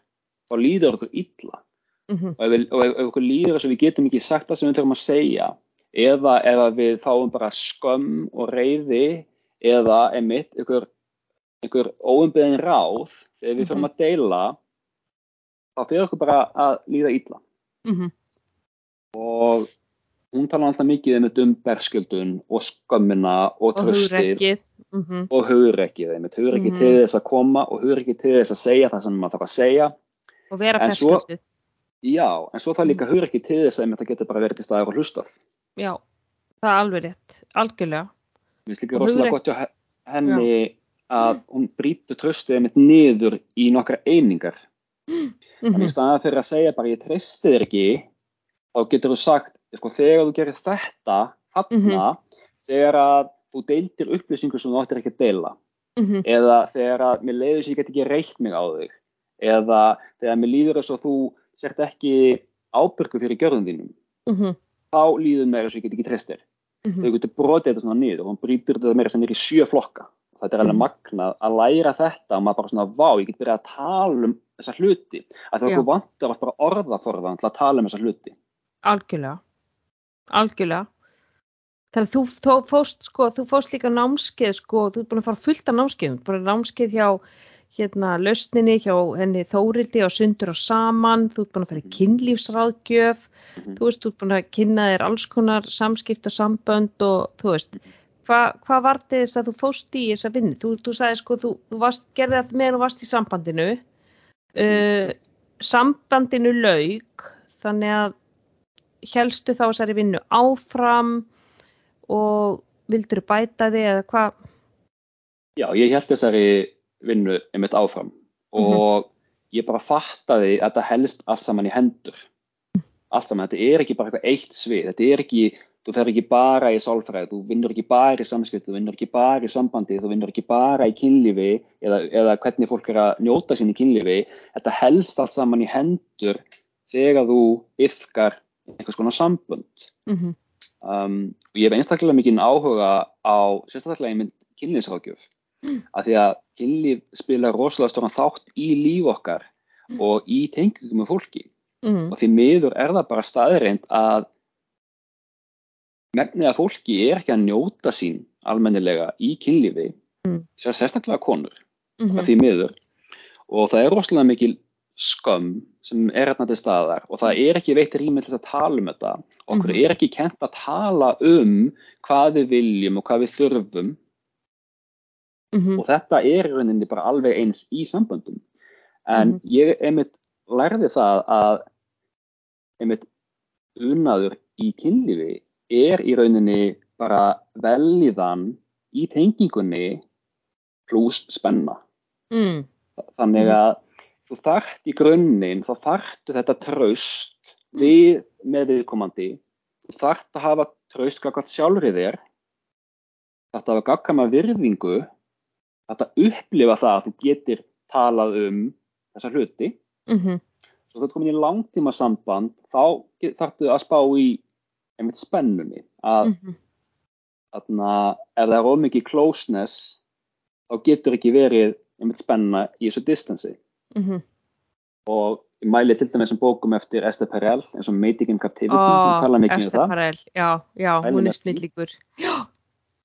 B: þá líður okkur illa
A: Mm -hmm.
B: og ef, við, og ef, okkur líður þess að við getum ekki sagt það sem við þurfum að segja eða ef við fáum bara skömm og reyði eða einmitt einhver, einhver óumbeðin ráð þegar við þurfum
A: Mhm.
B: að deila þá fyrir okkur bara að líða illa
A: Mm -hmm.
B: og hún tala alltaf mikið um um berskjöldun og skömmina og tröstið
A: hugrekkið. Mm -hmm.
B: og hugrekkið einmitt, hugrekkið
A: Mhm.
B: til þess að koma og hugrekkið til þess að segja það sem maður þarf að segja
A: Og vera perskölduð.
B: já, en svo það líka hugrekkið til þess að það getur bara verið til staðar og hlustað
A: Já, það er alveg rétt, algjörlega.
B: Mér finnst líka rosalega gott hjá he- henni að hún brýtur tröstið mitt niður í nokkra einingar
A: mm
B: þannig
A: -hmm.
B: staðan fyrir að segja bara ég treysti þér ekki þá getur þú sagt sko, þegar þú gerir þetta þarna þegar að þú deildir upplýsingu sem þú áttir ekki að deila
A: Mhm.
B: eða þegar að mér leiður sem ég get ekki reitt mig á þig eða þegar mér líður þess að þú sért ekki ábyrgu fyrir gjörðum þínum
A: Mhm.
B: þá líður mér þess að ég get ekki treyst þér
A: Mhm.
B: þau getur brotið þetta svona niður og hann brýtur þetta meira sem er í sjö flokka þetta er alveg
A: Mhm.
B: magnað að læra þetta og maður bara svona, vá, ég get byrjað að tala um þessa hluti, að það
A: Já.
B: okkur vantar vart bara orðaforðan til að tala um þessa hluti
A: algjörlega algjörlega. Þannig að þú, fóst sko, þú fóst líka námskeið sko, þú ert búin að fara fullt af námskeiðum. Bara námskeið hjá hérna lausninni hjá henni Þórildi og Sundur og Saman, þú ert búin að fara í kynlífsráðgjöf.
B: Mhm.
A: þú veist, þú ert búin að kynna þér alls konar samskipt og sambönd og þú veist hvað hva var þess að þú fóst í þessa vinnu? Þú, þú sagði sko, þú, þú varst, gerði þetta meðan þú varst í sambandinu. Uh, sambandinu lauk þannig að helstu þá þessari vinnu áfram og vildur bæta þig eða hvað?
B: Já, ég held þessari vinnu einmitt áfram og ég bara fattaði að þetta helst allt saman í hendur. Allt saman, þetta er ekki bara eitthvað eitt svið, þetta er ekki þú fer ekki bara í sálfræði, þú vinnur ekki bara í samskiptu, þú vinnur ekki bara í sambandi þú vinnur ekki bara í kynlífi eða, eða hvernig fólk er að njóta sín í kynlífi. Þetta helst allt saman í hendur þegar þú yfkar einhvers konar sambund
A: Mm -hmm.
B: um, og ég hef einstaklega mikið áhuga á sérstaklega mynd kynlífsrákjöf
A: Mm.
B: af því að kynlíf spila rosalega stóran þátt í líf okkar
A: Mm.
B: og í tengingum með fólki
A: Mm
B: og því miður er það bara staðreind að megnið af fólki er ekki að njóta sín almennilega í kynlífi
A: Mm.
B: sér sérstaklega konur
A: -hmm.
B: því miður og það er rosalega mikil skömm sem er hérna til staðar og það er ekki veitt rými til að tala um þetta okkur
A: Mhm.
B: er ekki kent að tala um hvað við viljum og hvað við þurfum
A: Mhm.
B: og þetta er rauninni bara alveg eins í samböndum en
A: Mhm.
B: ég einmitt lærði það að einmitt unaður í kynlífi er í rauninni bara velíðan í tengingunni pluss spenna
A: Mm.
B: þannig
A: Mhm.
B: að þú þarft í grunninn þá þarftu þetta traust við með viðkomandi. Þú þarft að hafa traust gaggat sjálfrið þér. Þetta hafa gaggama virðingu. Þetta upplifa það að þú getur talað um þessa hluti.
A: Mhm.
B: svo þetta komin í langtíma samband þá þarftu að spá í einmitt spennunni að
A: Mhm.
B: þarna, ef það er ómikið closeness þá getur ekki verið einmitt spenna í þessu distansi
A: Mhm.
B: og ég mæli til dæmis um bókum eftir Esther Perel eins og Mating in Captivity, um
A: Esther Perel, já, já, hún
B: með
A: er snillíkur.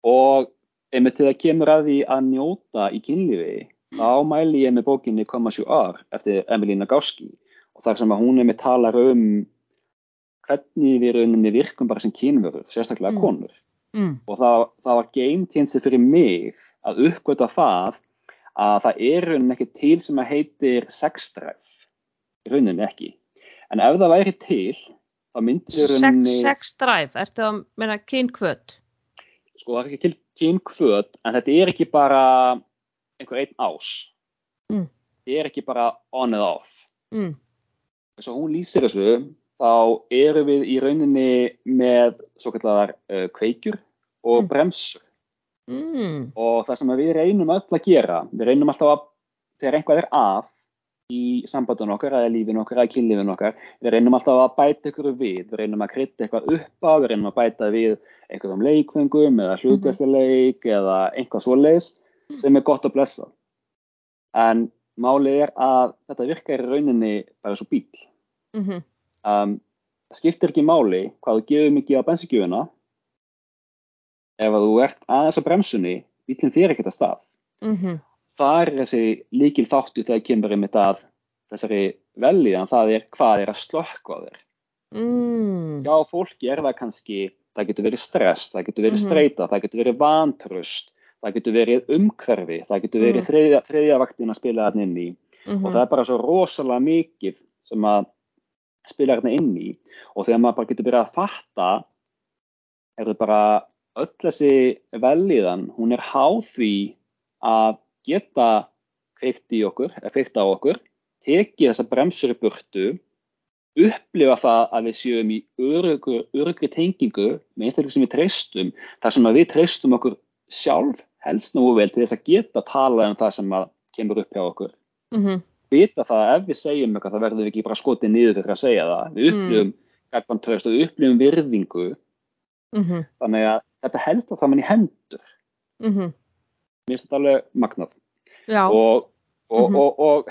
B: Og einmitt til það kemur að því að njóta í kynlífi þá mæli ég með bókinni You Are eftir Emilina Gauski og þar sem að hún einmitt talar um hvernig við rauninni virkum bara sem kynverur, sérstaklega
A: Mm.
B: konur
A: Mm.
B: og það, það var changer fyrir mig að uppgöta það að það er í rauninni ekki til sem að heitir sexdræf í rauninni ekki en ef það væri til þá myndi í
A: Sex,
B: rauninni
A: sex drive, ertu að meina kynkvöt?
B: sko það er ekki til kynkvöt en þetta er ekki bara einhver einn ás
A: Mm.
B: þetta er ekki bara on and off
A: Mm.
B: þess að hún lýsir þessu þá eru við í rauninni með svo kallar uh, kveikjur og
A: Mm.
B: bremsur
A: Mm.
B: og það sem við reynum öll að gera við reynum alltaf að þegar einhvað er að í sambandun okkar eða lífin okkar eða kynlífin okkar við reynum alltaf að bæta ykkur við. Við reynum að krytta eitthvað upp á við reynum að bæta við einhverjum leikfengum eða hlutverkuleik eða einhvað svoleiðis sem er gott að blessa. En málið er að þetta virkar í rauninni bara svo bíl
A: Mhm.
B: um, það skiptir ekki máli hvað þú gefur mikið á bensinkjöfuna ef að þú ert aðeins á bremsunni bílinn fyrir ekkert að stað
A: Mhm.
B: það er þessi líkil þáttu þegar kemur einmitt að þessari velíðan það er hvað er að slökka á þér
A: Mm.
B: já fólki er það kannski það getur verið stress, það getur verið
A: Mhm.
B: streita það getur verið vantröst það getur verið umhverfi, það getur verið
A: Mhm.
B: þriðja, þriðja vaktin að spila þarna inn í
A: Mhm.
B: og það er bara svo rosalega mikið sem að spila hérna inn í og þegar maður bara getur byrjað að fatta er það bara öll þessi velíðan hún er háð því að geta kveikt í okkur, eða kveikt á okkur, tekið þessa bremsur í burtu, upplifa það að við séum í örugri tengingu með einstaklega sem við treystum, þar sem við treystum okkur sjálf helst nú vel til þess að geta tala um það sem kemur upp hjá okkur.
A: Mm -hmm.
B: Vita það að ef við segjum eitthvað þá verðum við ekki bara skotið niður fyrir að segja það. Við upplifum mm. tröst og við upplifum virðingu.
A: Mm -hmm.
B: Þannig að þetta helst það saman í hendur.
A: -hmm.
B: Mér finnst þetta alveg magnað. Og, og, og, og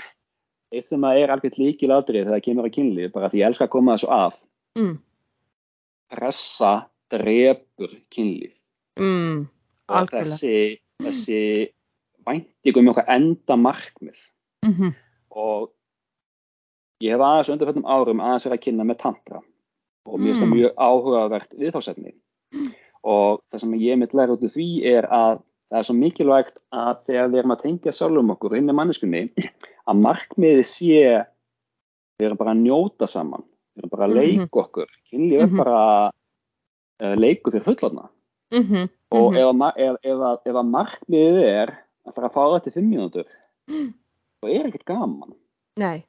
B: eitt sem er alveg líkil aldrei þegar það kemur að kynlið, bara því ég elskar að koma þessu að.
A: Mm.
B: Pressa drefur kynlið.
A: Mm.
B: Og þessi, þessi væntingum um okkar enda markmið.
A: Mm -hmm.
B: Og ég hef aðeins undanfjöldum árum aðeins verið að kynna með tantra. Og mér finnst það
A: Mm.
B: mjög áhugavert viðfársefni. Og það sem ég mitt læra út af því er að það er svo mikilvægt að þegar við erum að tengja sjálfum okkur inn í manneskunni, að markmiði sé við erum bara að njóta saman, við erum bara að
A: Mhm.
B: leika okkur. Kynlíf er
A: Mhm.
B: bara uh, leiku fyrir fullorna.
A: Mm -hmm.
B: Og ef, að, ef, ef, að, ef að markmiðið er að fara að fara í fimm mínútur, þá er ekkert gaman.
A: Nei.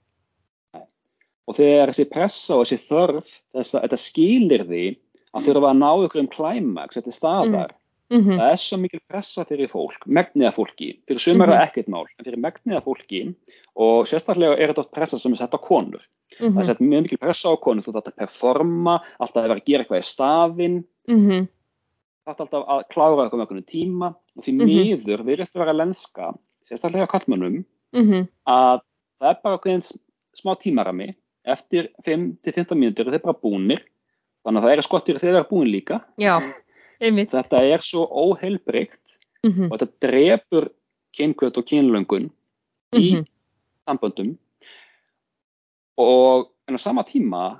B: Og þegar þessi pressa og þessi þörf, þess að þetta skilir því að þurfa að ná ykkur um klæmaks, þetta er staðar,
A: Mm -hmm.
B: það er svo mikil pressa fyrir fólk, megniða fólki, fyrir sumar er ekkert mál, en fyrir megniða fólki og sérstaklega er þetta oft pressa sem er sett á konur.
A: Mm
B: Það er sett mjög mikil pressa á konur, þú þarf að performa, alltaf að vera að gera eitthvað í stafinn,
A: -hmm.
B: það er alltaf að klára eitthvað með einhvern tíma og því
A: Mhm.
B: miður virðist vera lenska, sérstaklega á kallmönnum,
A: -hmm.
B: að það er bara okkur smá tímarami eftir 5-15 mínútur og þeir bara búnir þannig að það er að skottir þegar er búin líka
A: Já,
B: þetta er svo óheilbreykt
A: Mm -hmm.
B: og þetta drepur kynkvöld og kynlöngun í
A: Mhm.
B: samböndum og en á sama tíma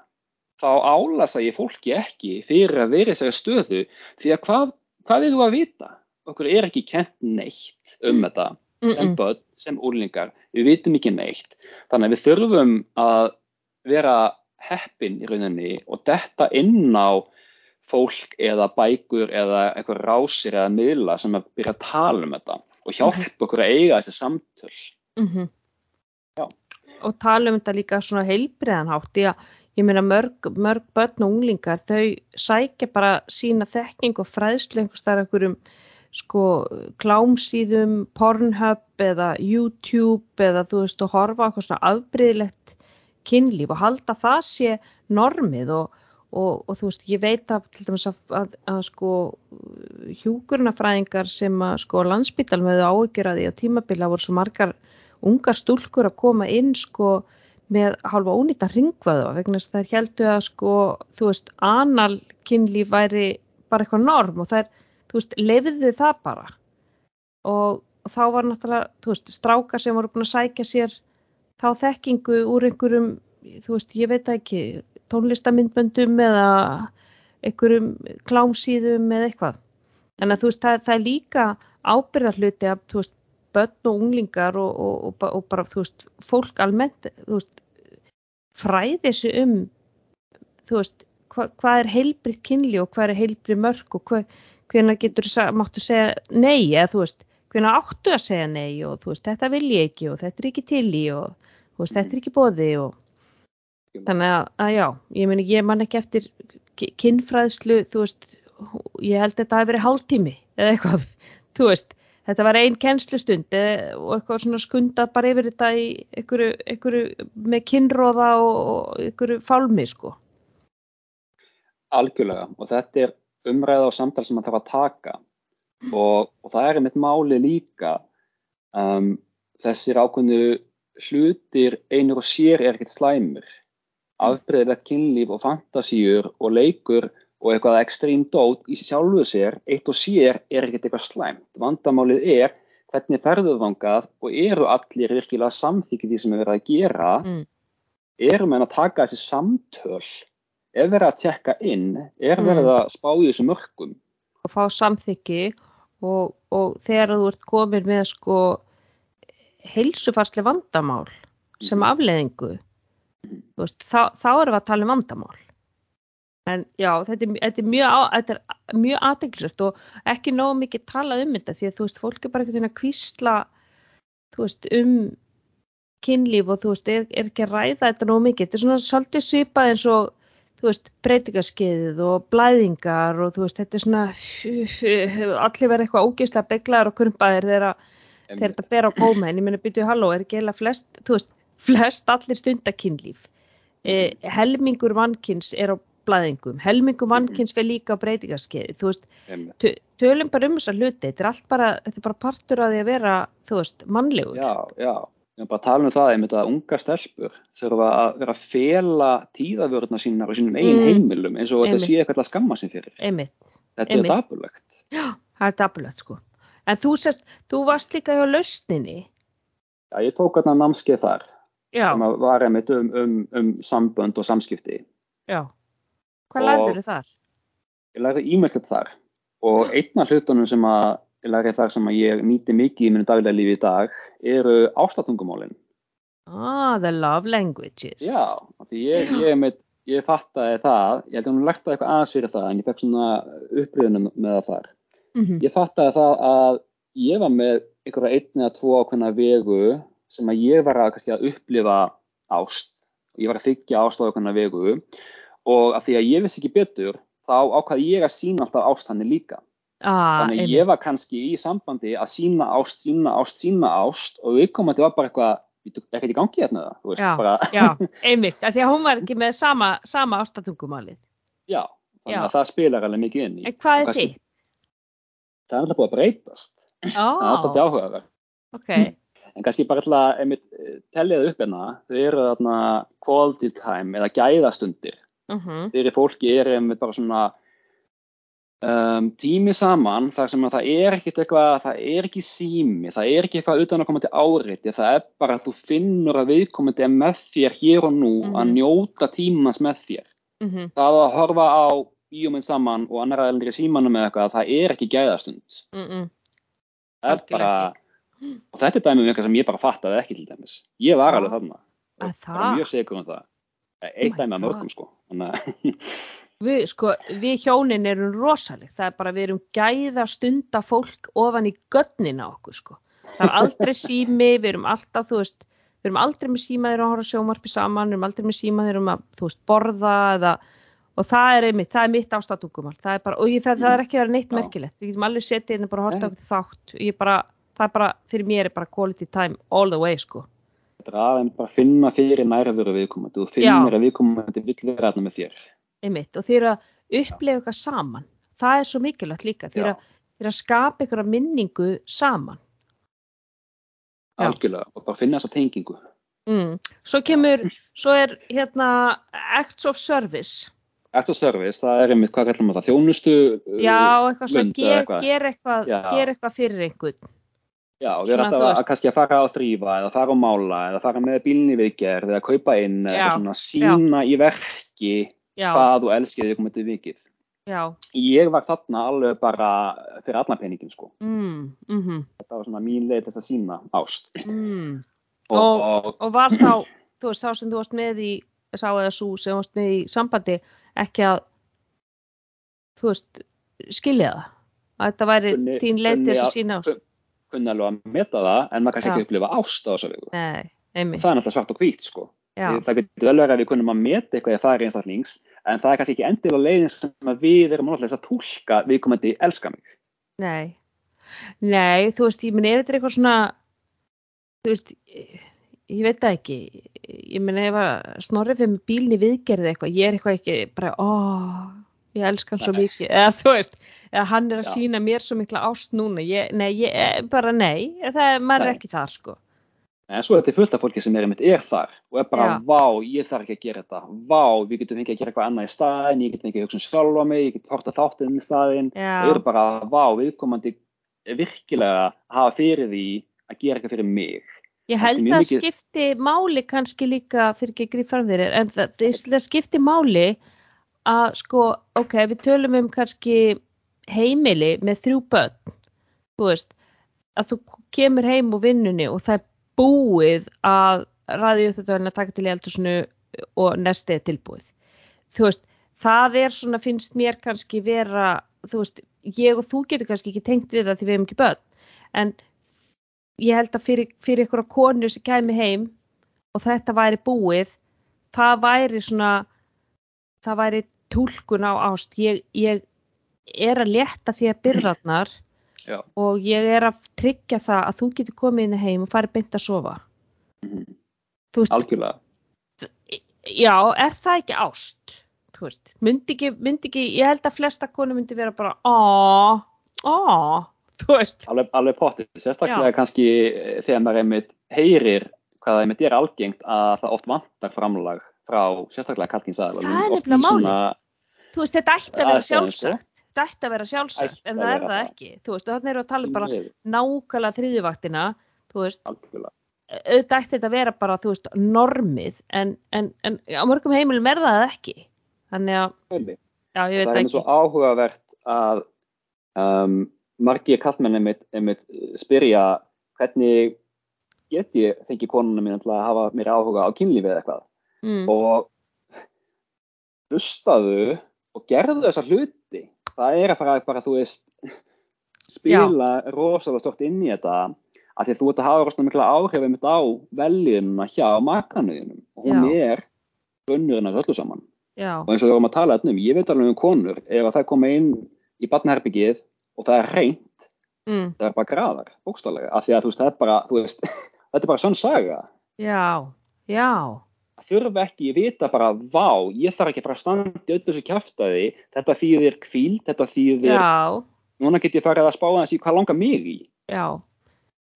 B: þá álasa ég fólki ekki fyrir að vera í þessari stöðu því að hvað, hvað er þú að vita? okkur er ekki kent neitt um þetta sem börn, sem úrlingar, við vitum ekki neitt. Þannig að við þurfum að vera heppin í rauninni og detta inn á fólk eða bækur eða eitthvað rásir eða miðla sem að byrja að tala um þetta og hjálpa okkur að eiga þessi samtöl.
A: Mm -hmm. Og tala um þetta líka svona heilbriðanhátt að ég meina mörg, mörg börn og unglingar þau sækja bara sína þekking og fræðslu einhvers þar einhverjum sko klámsíðum, Pornhub eða YouTube eða þú veist og horfa eitthvað svona afbreyðilegt kynlíf og halda það sé normið og, og, og þú veist ég veit að að, að, að sko hjúkurnafræðingar sem að sko landsbyttalum hefur áhyggjur að því á tímabila voru svo margar ungar stúlkur að koma inn sko með hálfa ónýta ringvaðu vegna þess að þær heldu að sko þú veist anal kynlíf væri bara eitthvað norm og þær þú veist lefiðu það bara. Og, og þá var náttúrulega þú veist strákar sem voru búin að sækja sér þá þekkingu úr einhverjum þú veist ég veit ekki tónlistamindböndum eða einhverjum klámsíðum eða eitthvað. En þú veist það, það er líka ábyrðarhluti að þú veist börn og unglingar og, og, og, og bara þú veist fólk almennt þú veist fræði sig um þú veist hva, hvað er heilbriðt kynli og hvað er heilbrið mörg og hvað, hvernig getur máttu segja nei eða þú veist hvernig áttu að segja nei og þú veist þetta vil ég ekki og þetta er ekki til í og þú veist þetta er ekki bóði og þannig að, að já ég meni ég man ekki eftir kynfræðslu þú veist ég held að þetta hafi verið hálftími eða eitthvað *laughs* þú veist þetta var einn kennslustund og eitthvað svona skundað bara yfir þetta í einhverju, einhverju með kynróða og einhverju fálmi sko.
B: Algjörlega og þetta er umræða og samtal sem maður þarf að taka og, og það er einmitt máli líka um, þessir ákveðnu hlutir einur og sér er ekkert slæmur afbreyðilegt kynlíf og fantasíur og leikur og eitthvað ekstrím dót í sjálfu sér, eitt og sér er ekkert eitthvað slæmt. Vandamálið er hvernig ferðu þangað og eru allir virkilega samþykið því sem er verið að gera.
A: Mm.
B: eru menn að taka þessi samtöl? Er verið að tjekka inn? Er verið að spá í þessu mörgum
A: og fá samþykki og, og þegar þú ert komin með sko heilsufarsli vandamál sem
B: Mhm.
A: afleðingu veist, þá, þá erum við að tala um vandamál en já, þetta er, þetta er mjög, mjög aðeinsvægt og ekki nógu mikið talað um þetta því að þú veist, fólk er bara veginn að kvísla veist, um kynlíf og þú veist, er, er ekki að ræða þetta nóg mikið. Þetta er svona svolítið svipað eins og, þú veist, breytingaskeiðið og blæðingar og þú veist, þetta er svona, *laughs* allir verða eitthvað ógeðslega beglaður og krumpaðir þegar þetta ber á góma en ég meina byrjuðu halló, er ekki heila flest, þú veist, flest allir stundakynlíf. Eh, helmingur mannkins er á blæðingum, helmingur mannkins fyrir líka á breytingaskeiði, þú veist, tölum bara um þessa hluti, þetta er allt bara, þetta er bara partur af því að vera, þú veist, mannlegur.
B: Já, já. Ég er bara að tala um það einmitt að unga stelpur þurfa að vera að fela tíðavörðna sínar og sínum eigin
A: Mm.
B: heimilum eins og
A: Einmitt.
B: þetta sé eitthvað að skamma sín fyrir.
A: Einmitt,
B: Þetta
A: Einmitt.
B: er dapurlegt.
A: það er dapulegt sko. En þú sérst, þú varst líka hjá lausninni,
B: Já, ég tók þarna námskeið þar
A: já,
B: sem var einmitt um, um, um sambönd og samskipti.
A: já. Hvað lærður þar?
B: Ég lærði ímjöldið þar og einn af hlutunum sem að ég lærði þar sem að ég nýti mikið í minu daglega lífi í dag eru ástatungumálin.
A: Ah, the love languages.
B: Já, því ég, ég, einmitt, ég fattaði það, ég held að hún lærta eitthvað aðeins fyrir það en ég fekk svona upplifunum með það þar.
A: Mhm,
B: Ég fattaði það að ég var með einhverja einn eða tvo ákveðna vegu sem að ég var að, kannski, að upplifa ást. Ég var að þykja ást á ákveðna vegu og af því að ég vissi ekki betur þá ákvaði ég að sína alltaf ást hann líka.
A: Ah,
B: Þannig að
A: einmitt.
B: ég var kannski í sambandi að sína ást, sína ást, sína ást og viðkomandi var bara eitthvað, "Bíddu, er ekkert í gangi hérna það,
A: Já,
B: bara,
A: já, *laughs* einmitt, af því að hún var ekki með sama, sama ástatungumálið.
B: já, þannig
A: Já.
B: að það spilar alveg mikið inn í.
A: En hvað er þitt?
B: Það er alltaf búið að breytast, það er alltaf áhugaverð.
A: ok,
B: En kannski bara alltaf, einmitt, eh, tellja það upp hérna, þau eru þarna quality time eða gæðastundir.
A: mhm,
B: Þegar fólki er einmitt bara svona um, tími saman þar sem að það er ekkert eitthvað, það er ekki sími, það er ekki eitthvað utan að koma til áriti, það er bara að þú finnur að viðkomandi er með þér hér og nú að
A: Mhm.
B: njóta tímans með þér.
A: mhm,
B: Það að horfa á bíómynd saman og annar aðeins í símanum með eitthvað, það er ekki gæðastund.
A: mhm,
B: Það er bara, og þetta er dæmið um eitthvað sem ég bara fattaði ekki til dæmis. Ég var alveg þarna.
A: Að
B: og
A: það?
B: mjög segur um það. Eitt
A: my
B: dæmi af
A: God.
B: mörgum sko. *laughs*
A: Við, sko, við hjónin erum rosaleg, það er bara við erum gæða stunda fólk ofan í götnin á okkur, sko. Það er aldrei *laughs* sími, við erum alltaf, þú veist, við erum aldrei með símaðir að horfa á sjómarpi saman, við erum aldrei með símaðir um að, þú veist, borða eða, og það er einmitt, það er mitt ástatungumál, það er bara, og ég, það, það er ekki að vera neitt merkilegt, við getum alveg setið inn og bara horta okkur þátt, ég bara, það er bara, fyrir mér er bara quality time all the way, sko.
B: að finna fyrir nærveru viðkomandi og finnir að viðkomandi vill vera þarna með þér.
A: Einmitt og þeir að upplefa eitthvað saman það er svo mikilvægt líka þeir
B: Já.
A: að, þeir að skapa eitthvað minningu saman Já.
B: Algjörlega. Og bara finna þessa tengingu.
A: mm. svo kemur, svo er hérna acts of service
B: Eftir service, það er einmitt, hvað kallum við það, þjónustu uh,
A: já, eitthvað svona, ger,
B: eitthvað.
A: ger, eitthvað,
B: Já.
A: fyrir einhvern
B: Já, við
A: Svona,
B: erum alltaf kannski að fara á þrýfa eða fara á mála eða fara með bílni viðgerð eða kaupa inn eða
A: Já,
B: eitthvað svona sína í verki
A: já,
B: hvað þú elskir þig komið til vikið.
A: já,
B: Ég var þarna alveg bara fyrir allan peningin sko.
A: mm, mm
B: Þetta var svona mín leið þess að sína ást.
A: mm.
B: Og,
A: Og-
B: og,
A: og var þá, þú veist, sá sem þú varst með í sá eða svo sem þú varst með í sambandi ekki að þú veist, skilja það að þetta væri
B: Kunni-
A: þín leið til þess að sína ást
B: kunni alveg að meta það en maður kannski
A: Já.
B: ekki upplifa ást á þessu viku.
A: Nei, einmitt,
B: Það er náttúrulega svart og hvít sko.
A: Já,
B: Það getur vel verið að við kunnum að meta eitthvað í það er einstaklings en það er kannski ekki endilega leiðin sem við erum náttúrulega að tólka viðkomandi elska mig.
A: nei. Nei, þú veist, ég meni ef þetta er eitthvað svona þú veist ég, veit það ekki. Ég meni ef að snorri fyrir bílni viðgerði eitthvað, ég er eitthvað ekki bara, ó, ég elska hann svo mikið. Eða þú veist, eða hann er að
B: Já.
A: sína mér svo mikla ást núna, ég, nei, ég, eh, bara nei. Það er, maður er
B: Nei.
A: ekki þar sko
B: En svo er þetta fullt af fólki sem er einmitt er þar og er bara,
A: Já.
B: vá, ég þarf ekki að gera þetta, vá, við getum fengið að gera eitthvað annað í staðin, ég get fengið að hugsa um sjálfa mig, ég get horta þáttinn í staðin, það eru bara, vá, viðkomandi virkilega að hafa fyrir því að gera eitthvað fyrir mig.
A: Ég held að
B: mikið-
A: skipti máli kannski líka fyrir ekki að grífa fram fyrir en það, skipti máli að sko, ok, við tölum um kannski heimili með þrjú börn, þú veist, að þú kemur heim úr vinnunni og það er búið að ræði upp þetta að taka til í eldhúsinu og nestið er tilbúið. Þú veist, það er svona, finnst mér kannski vera, þú veist, ég og þú getur kannski ekki tengt við það því við hefum ekki börn, en ég held að fyrir, fyrir ykkur konu sem kæmi heim og þetta væri búið það væri svona það væri túlkun á ást. Ég, ég er að létta því að byrðarnar
B: Já.
A: og ég er að tryggja það að þú getur komið inn heim og farið beint að sofa þú veist,
B: algjörlega
A: já, er það ekki ást þú veist, myndi ekki, myndi ekki ég held að flesta konu myndi vera bara aaa, aaa
B: alveg, alveg pottið, sérstaklega
A: Já.
B: kannski eh, þegar maður einmitt heyrir hvað það einmitt er algengt að það oft vantar framlag frá sérstaklega kalkinsaðal
A: Það er nefnilega málið. þú veist, þetta ætti að vera
B: sko.
A: sjálfsagt ætti að vera sjálfsagt, en
B: að
A: það er það
B: það.
A: ekki. Þú veist, þannig við að tala bara nákvæmlega þriðjuvaktina þú veist, auðvitað ætti þetta að vera bara, þú veist, normið en, en, en á mörgum heimilum er það ekki. Þannig að, já, ég veit
B: það er
A: ekki.
B: svo áhugavert að um, margir kallmenn einmitt, spyrja hvernig get ég fengið konuna mín að hafa mér áhuga á kynlífi eða eitthvað?
A: Mm,
B: og hlustaðu og gerðu þessa hluti það er að fara bara, þú veist *laughs* spila rosalega stort inn í þetta að því að þú ert að hafa rosalega mikla áhrif einmitt á veljiðuna hjá makanuðinum og hún er grunnurinn af öllu saman.
A: Já,
B: og eins og við vorum að tala þetta um, ég veit alveg um konur ef að það koma inn í barnaherbyggið og það er reynt,
A: mm,
B: það er bara graðar bókstálega, af því að þú veist, það er bara þú veist, *laughs* þetta er bara svona saga.
A: Já, já.
B: það þurfa ekki, ég vita bara vá, ég þarf ekki bara að standa í öllu þessu kjaftaði, þetta þýðir kvíld, þetta þýðir,
A: já,
B: núna get ég farið að spá í hvað langar mig í.
A: Já.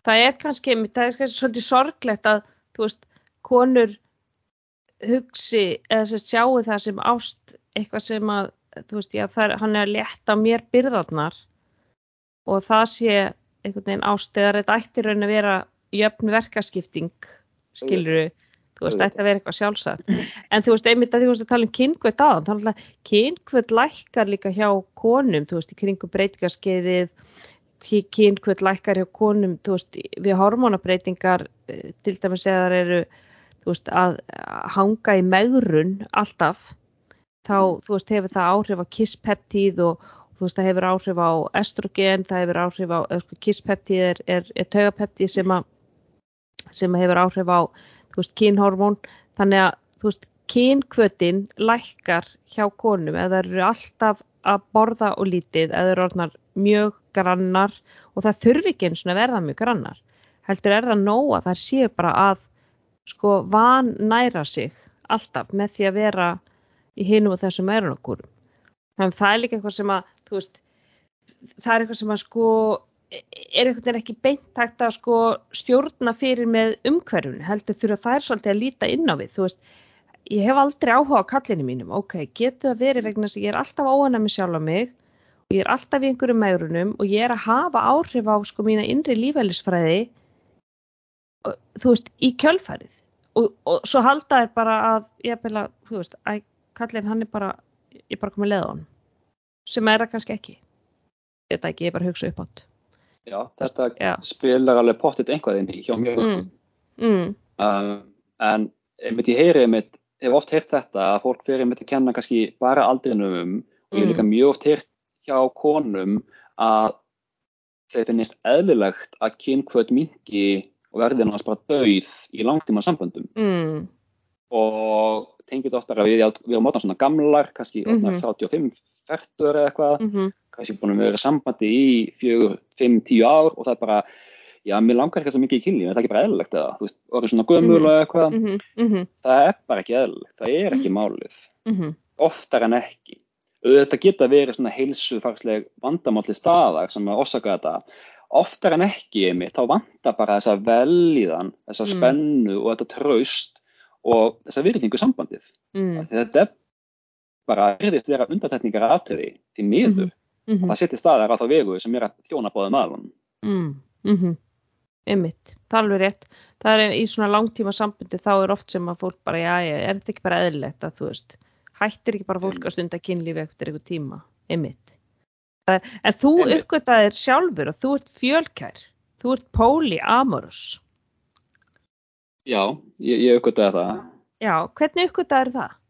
A: Það er kannski, það er kannski svolítið sorglegt að, þú veist, konur hugsi eða sérst sjáu það sem ást eitthvað sem að, þú veist, já, er, hann er að létta mér byrðarnar og það sé einhvern veginn ást eða þetta ætti raun að vera jöfn verkaskipting skiluru, þú veist, að vera eitthvað sjálfsagt. En þú veist, einmitt að þú veist að tala um kynkvöld aðan, þá er alltaf kynkvöld lækkar líka hjá konum, þú veist, í kringum breytingarskeiðið kynkvöld lækkar hjá konum, þú veist, við hormonabreitingar eh, til dæmis eða þær eru þú veist, að hanga í megrun alltaf þá, þú veist, hefur það áhrif á kisspeptíð og þú veist, það hefur áhrif á estrogen, það hefur áhrif á sko, kisspeptíð er, er, er taugapeptíð sem að sem hefur áhrif á, þú veist, kynhormón þannig að, þú veist, kynkvötin lækkar hjá konum eða þær eru alltaf að borða og lítið eða þær eru orðnar mjög grannar og það þurfi ekki eins og verða mjög grannar heldur er það nóg að þær séu bara að sko van næra sig alltaf með því að vera í hinum og þessum meirunarkúrum. Þannig að það er líka eitthvað sem að, veist, það er eitthvað sem að sko, er einhvern veginn ekki beint hægt að sko stjórna fyrir með umhverfunu, heldur þurfa þær svolítið að líta inn á við, þú veist, ég hef aldrei áhuga á kallinu mínum, ok, getur það verið vegna að ég er alltaf óanæmi sjálf á mig og ég er alltaf í einhverjum megrunum og ég er að hafa áhrif á sko mína innri lífælisfræði þú veist, í kjölfærið og, og svo halda þær bara að ég beila, þú veist, að kallin hann er bara, ég er bara komið leða hann. Sem er það kannski ekki. Það ekki, ég er bara hugsa upp átt
B: Já, þetta
A: Já.
B: spilar alveg pottit einhvað inn í hjá mjög
A: mm. mm.
B: um, en einmitt ég heyri einmitt, hef oft heyrt þetta að fólk fyrir einmitt að kenna kannski bara aldrinum um og ég hef
A: Mm.
B: líka mjög oft heyrt hjá konum að þeir finnist eðlilegt að kynkvöld mingi og verði náttúrulega bara dauð í langtíma samböndum
A: Mm.
B: og tengið oftar að við, við erum átta svona gamlar, kannski mm
A: Mhm.
B: 35, 40 eða eitthvað
A: Mm
B: kannski búin að vera sambandi í fjögur, fimm, tíu ár og það er bara, já, mér langar ekki svo mikið í kynlíf, er það ekki bara eðlilegt eða, þú veist, orðið svona gömul
A: Mhm.
B: eitthvað,
A: -hmm. Mm -hmm.
B: það er bara ekki eðlilegt, það er ekki málið,
A: Mm -hmm.
B: oftar en ekki. Þetta geta verið svona heilsufarsleg vandamálli staðar sem að orsaka þetta, oftar en ekki einmitt, þá vantar bara þessa velíðan, þessa
A: Mm.
B: spennu og þetta traust og þessa virðingu sambandið.
A: Mm
B: Þetta er bara, virðist vera undartekningar aðtöði því miður.
A: -hmm.
B: það setja staðar á þá vegu sem er að þjóna báðum aðlunum.
A: Mm, mm Einmitt, það er alveg rétt. Það er í svona langtíma sambandi þá er oft sem að fólk bara, já, já, er þetta ekki bara eðlilegt að þú veist, hættir ekki bara fólk að stunda kynlífi eftir einhver tíma, er- En þú
B: Einmitt.
A: uppgötaðir sjálfur og þú ert fjölkær, þú ert polyamorous.
B: Já, ég, ég aukvitaði það.
A: Já, hvernig uppgötaðir það?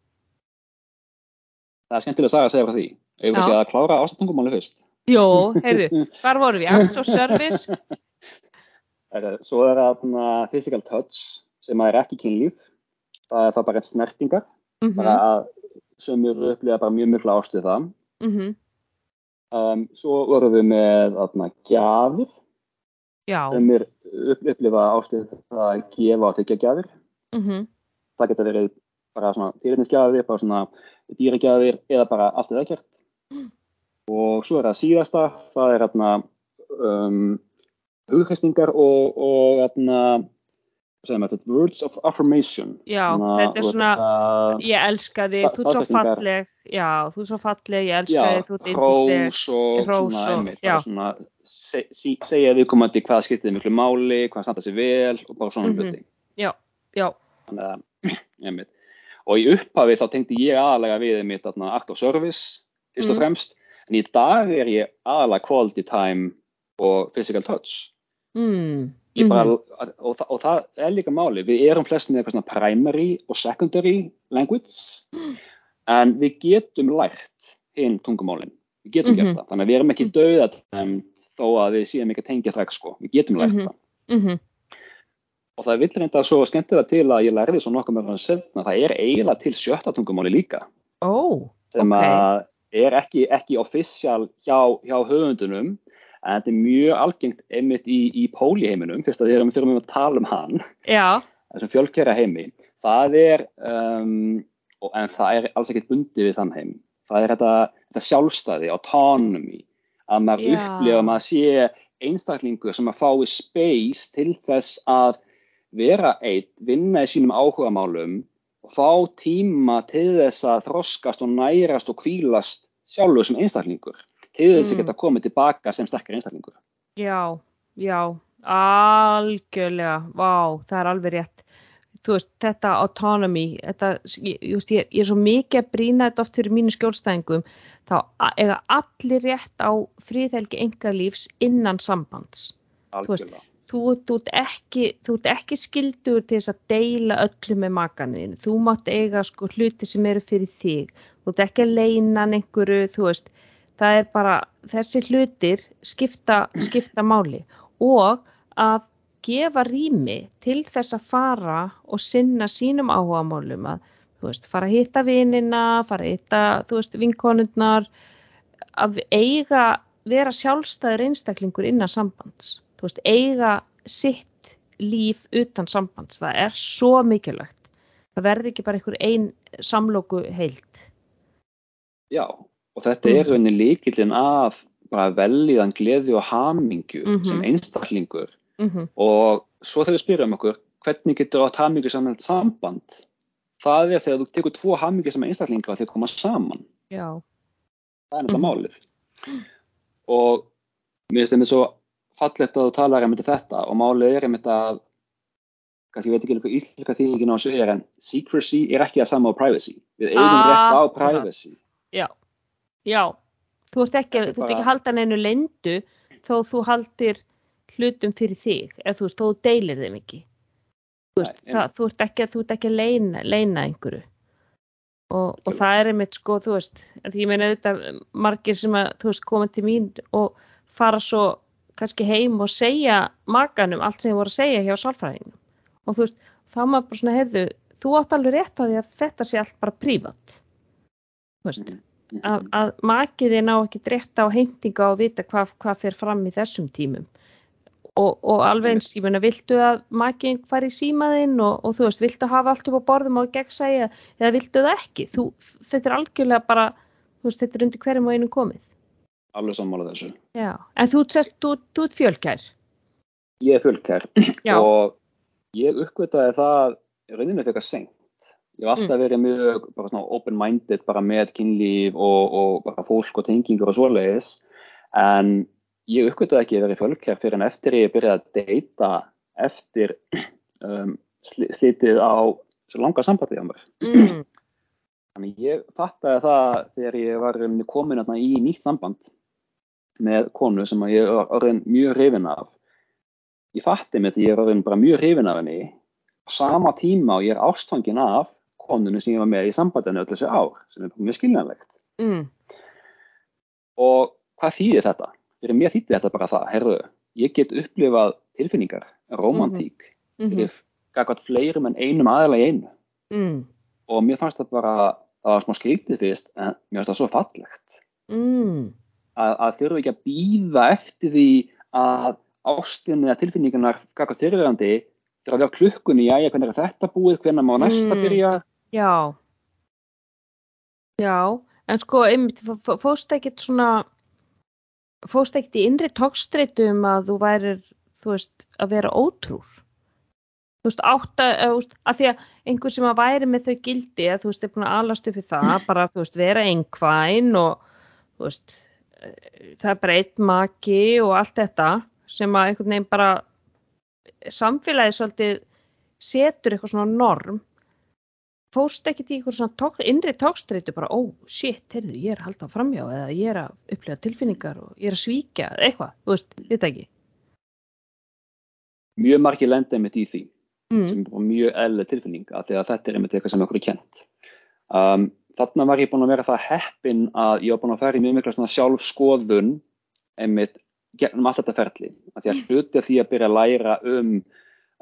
B: Það er skemmtilega að saga að segja frá því.
A: Já.
B: séum að klára ástættungumáli fyrst.
A: Jó, heyrðu, hvar vorum við? Acts of service, *laughs*
B: er, svo er það physical touch sem er ekki kynlíf það er það bara snertingar
A: mm
B: bara að sömur upplifa bara mjög mjög ástuð það
A: -hmm.
B: um, svo vorum við með
A: Já.
B: sem er upp, upplifa ástuð það að gefa og tekja gjafir
A: Mm -hmm.
B: það geta verið bara svona týrninsgjafir, bara svona dýragjafir eða bara allt eða ekkert. Og svo er það síðasta það er hérna um, hugheistingar og, og hérna words of affirmation.
A: Já,
B: Svona,
A: þetta er svona,
B: þetta-
A: ég elska þig, þú ert svo falleg, já, þú ert svo falleg, ég elska þig, þú ert yndisleg.
B: hrós og segja viðkomandi hvað skiptið miklu máli, hvað standa sér vel og bara svona
A: Mhm.
B: hluti.
A: Já, já,
B: Þannig að, *clears throat* einmitt. Og í upphafi þá tengdi ég aðalega við mitt þarna, act of service fyrst og
A: Mm.
B: fremst en í dag er ég aðalega quality time og physical touch.
A: Mm,
B: bara,
A: mhm,
B: og, þa- og það er líka máli, við erum flestin eitthvað svona primary og secondary language *gasps* en við getum lært hinn tungumálin, við getum
A: Mhm.
B: gert það, þannig að við erum ekki dauða þó að við séum ekki að tengja strax sko, við getum lært
A: Mhm.
B: það.
A: Mhm,
B: og það vill reynda svo skemmtilega til að ég lærði svo nokkuð með hann setna, það er eiginlega til sjötta tungumáli líka.
A: Ó,
B: sem
A: ok,
B: að er ekki, ekki official hjá, hjá höfundunum en þetta er mjög algengt einmitt í, í póliheiminum, fyrst að við erum fyrir að tala um hann þessum fjölkjæra heimi, það er, um, en það er alls ekkert bundið við þann heim. Það er þetta, þetta sjálfstæði, autonomy, að maður upplifa að maður sé einstaklingur sem að fái space til þess að vera eitt, vinna í sínum áhugamálum og fá tíma til þess að þroskast og nærast og kvílast sjálfur sem einstaklingur, til þess að
A: Mm.
B: geta komið tilbaka sem sterkar einstaklingur.
A: já, já, algjörlega, vá, það er alveg rétt. Þú veist, þetta autonomy, þetta, ég, ég, ég, er svo mikið að brýna þetta oft fyrir mínu skjólstæðingum, þá eiga allir rétt á fríðhelgi engalífs innan sambands.
B: Algjörlega.
A: Þú, þú, ert ekki, þú ert ekki skildur til þess að deila öllu með makanin þú mátt eiga sko hluti sem eru fyrir þig. Þú ert ekki að leina einhverju þú veist, það er bara þessi hlutir skipta, skipta máli. Og að gefa rými til þess að fara og sinna sínum áhugamálum að þú veist, fara að hitta vinina fara að hitta, þú veist, vinkonundnar að eiga vera sjálfstæður einstaklingur innan sambands þú veist, eiga sitt líf utan sambands. Það er svo mikilvægt. Það verði ekki bara einhver ein samlóku heild.
B: Já, og þetta er
A: Mhm.
B: rauninni líkillin af bara velíðan gleði og hamingju
A: Mhm.
B: sem einstaklingur.
A: Mm
B: og svo þegar við spyrjum okkur hvernig getur átt hamingju saman samband? Það er þegar þú tekur tvo hamingju sem einstaklingar og þeir koma saman.
A: Já,
B: það er þetta
A: Mhm.
B: málið. Og mér finnst þetta svo fallegt að þú talar um þetta og málið er um þetta kannski ég veit ekki hvað íslenska þýðingin á þessu er en secrecy er ekki að sama á privacy. Við eigum rétt á privacy.
A: Já. Já, þú ert ekki,
B: Þetta
A: þú ert ekki
B: bara-
A: að halda neinu leindu þó þú haldir hlutum fyrir þig eða þú veist, þú deilir þeim ekki. Þú veist,
B: Nei,
A: það, þú ert ekki, að- þú ert ekki að leina, leina einhverju. Og, og það er einmitt sko, þú veist, því ég meina auðvitað margir sem að, þú veist, koma til mín og fara svo kannski heim og segja makanum allt sem þið voru að segja hjá sálfræðingum og þú veist, þá maður bara svona, heyrðu, þú átt alveg rétt á því að þetta sé allt bara prívat. Veist,
B: Mhm.
A: að, að makiði ná ekki drétt á heimtinga og vita hvað, hvað fer fram í þessum tímum. Og, og alveg eins, ég meina, viltu að makiðin fari í símaðinn og, og þú veist, viltu hafa allt upp á borðum og gegnsæja eða viltu það ekki, þú, þetta er algjörlega bara, þú veist, þetta er undir hverjum og einum komið.
B: alveg sammála þessu
A: Já, en þú, sest, þú, þú ert fjölkær.
B: ég er fullkær *clears throat*
A: Já,
B: og ég uppgötaði það í rauninni fyrir seint. Ég hef alltaf verið mjög open-minded bara með kynlíf og, og bara fólk og tengingur og svoleiðis. En ég uppgötaði ekki að vera fölkjær fyrir en eftir ég byrjaði að deyta eftir *clears throat* um, sli, slitið á svo langa sambandi á mér.
A: mm,
B: Þannig ég fattaði það þegar ég var komin í nýtt samband með konu sem ég var orðin mjög hrifin af. Ég fatti með því ég var orðin bara mjög hrifin af henni á sama tíma og ég er ástfangin af konunni sem ég var með í sambandinu öll þessi ár sem er mjög skiljanlegt.
A: mm,
B: Og hvað þýðir þetta? Fyrir mér þýtti þetta bara það, herðu, ég get upplifað tilfinningar romantík
A: Mhm.
B: fyrir gagvat fleirum en einum í einu
A: Mm.
B: og mér fannst það bara, það var smá skrítið fyrst en mér fannst það svo fallegt
A: Mm.
B: Að, að þurfa ekki að býða eftir því að ástinni eða tilfinningarnar gagvat fyrirverandi þurfa að vera klukkunni, já, hvernig er þetta búið, hvernig má næsta
A: Mm.
B: byrja
A: Já. Já, en sko, einmitt, fó- fó- fórstu ekkert svona, fórstu ekkert í innri tókstreitu um að þú værir, þú veist, að vera ótrúr? Þú veist, átta, þú veist, að því að einhver sem að væri með þau gildi, að þú veist, er búin að alast upp í það, bara, þú veist, vera einhvæn og, þú veist, það er bara einn maki og allt þetta sem að einhvern veginn bara samfélagið svolítið setur eitthvað svona norm. Fórst ekkert í eitthvað svona tók, innri tókstreitu bara, ó, shit, heyrðu, ég er að halda framjá eða ég er að upplifa tilfinningar og ég er að svíkja eitthvað, þú veist, við ekki.
B: Mjög margir lenda einmitt í því
A: mm.
B: sem er mjög eðlileg tilfinning því að þetta er einmitt eitthvað sem okkur er kent um, þarna var ég búin að vera það heppin að ég var búin að fara í mjög mikla svona sjálfskoðun einmitt gegnum allt þetta ferli af því að hluti af því að byrja að læra um,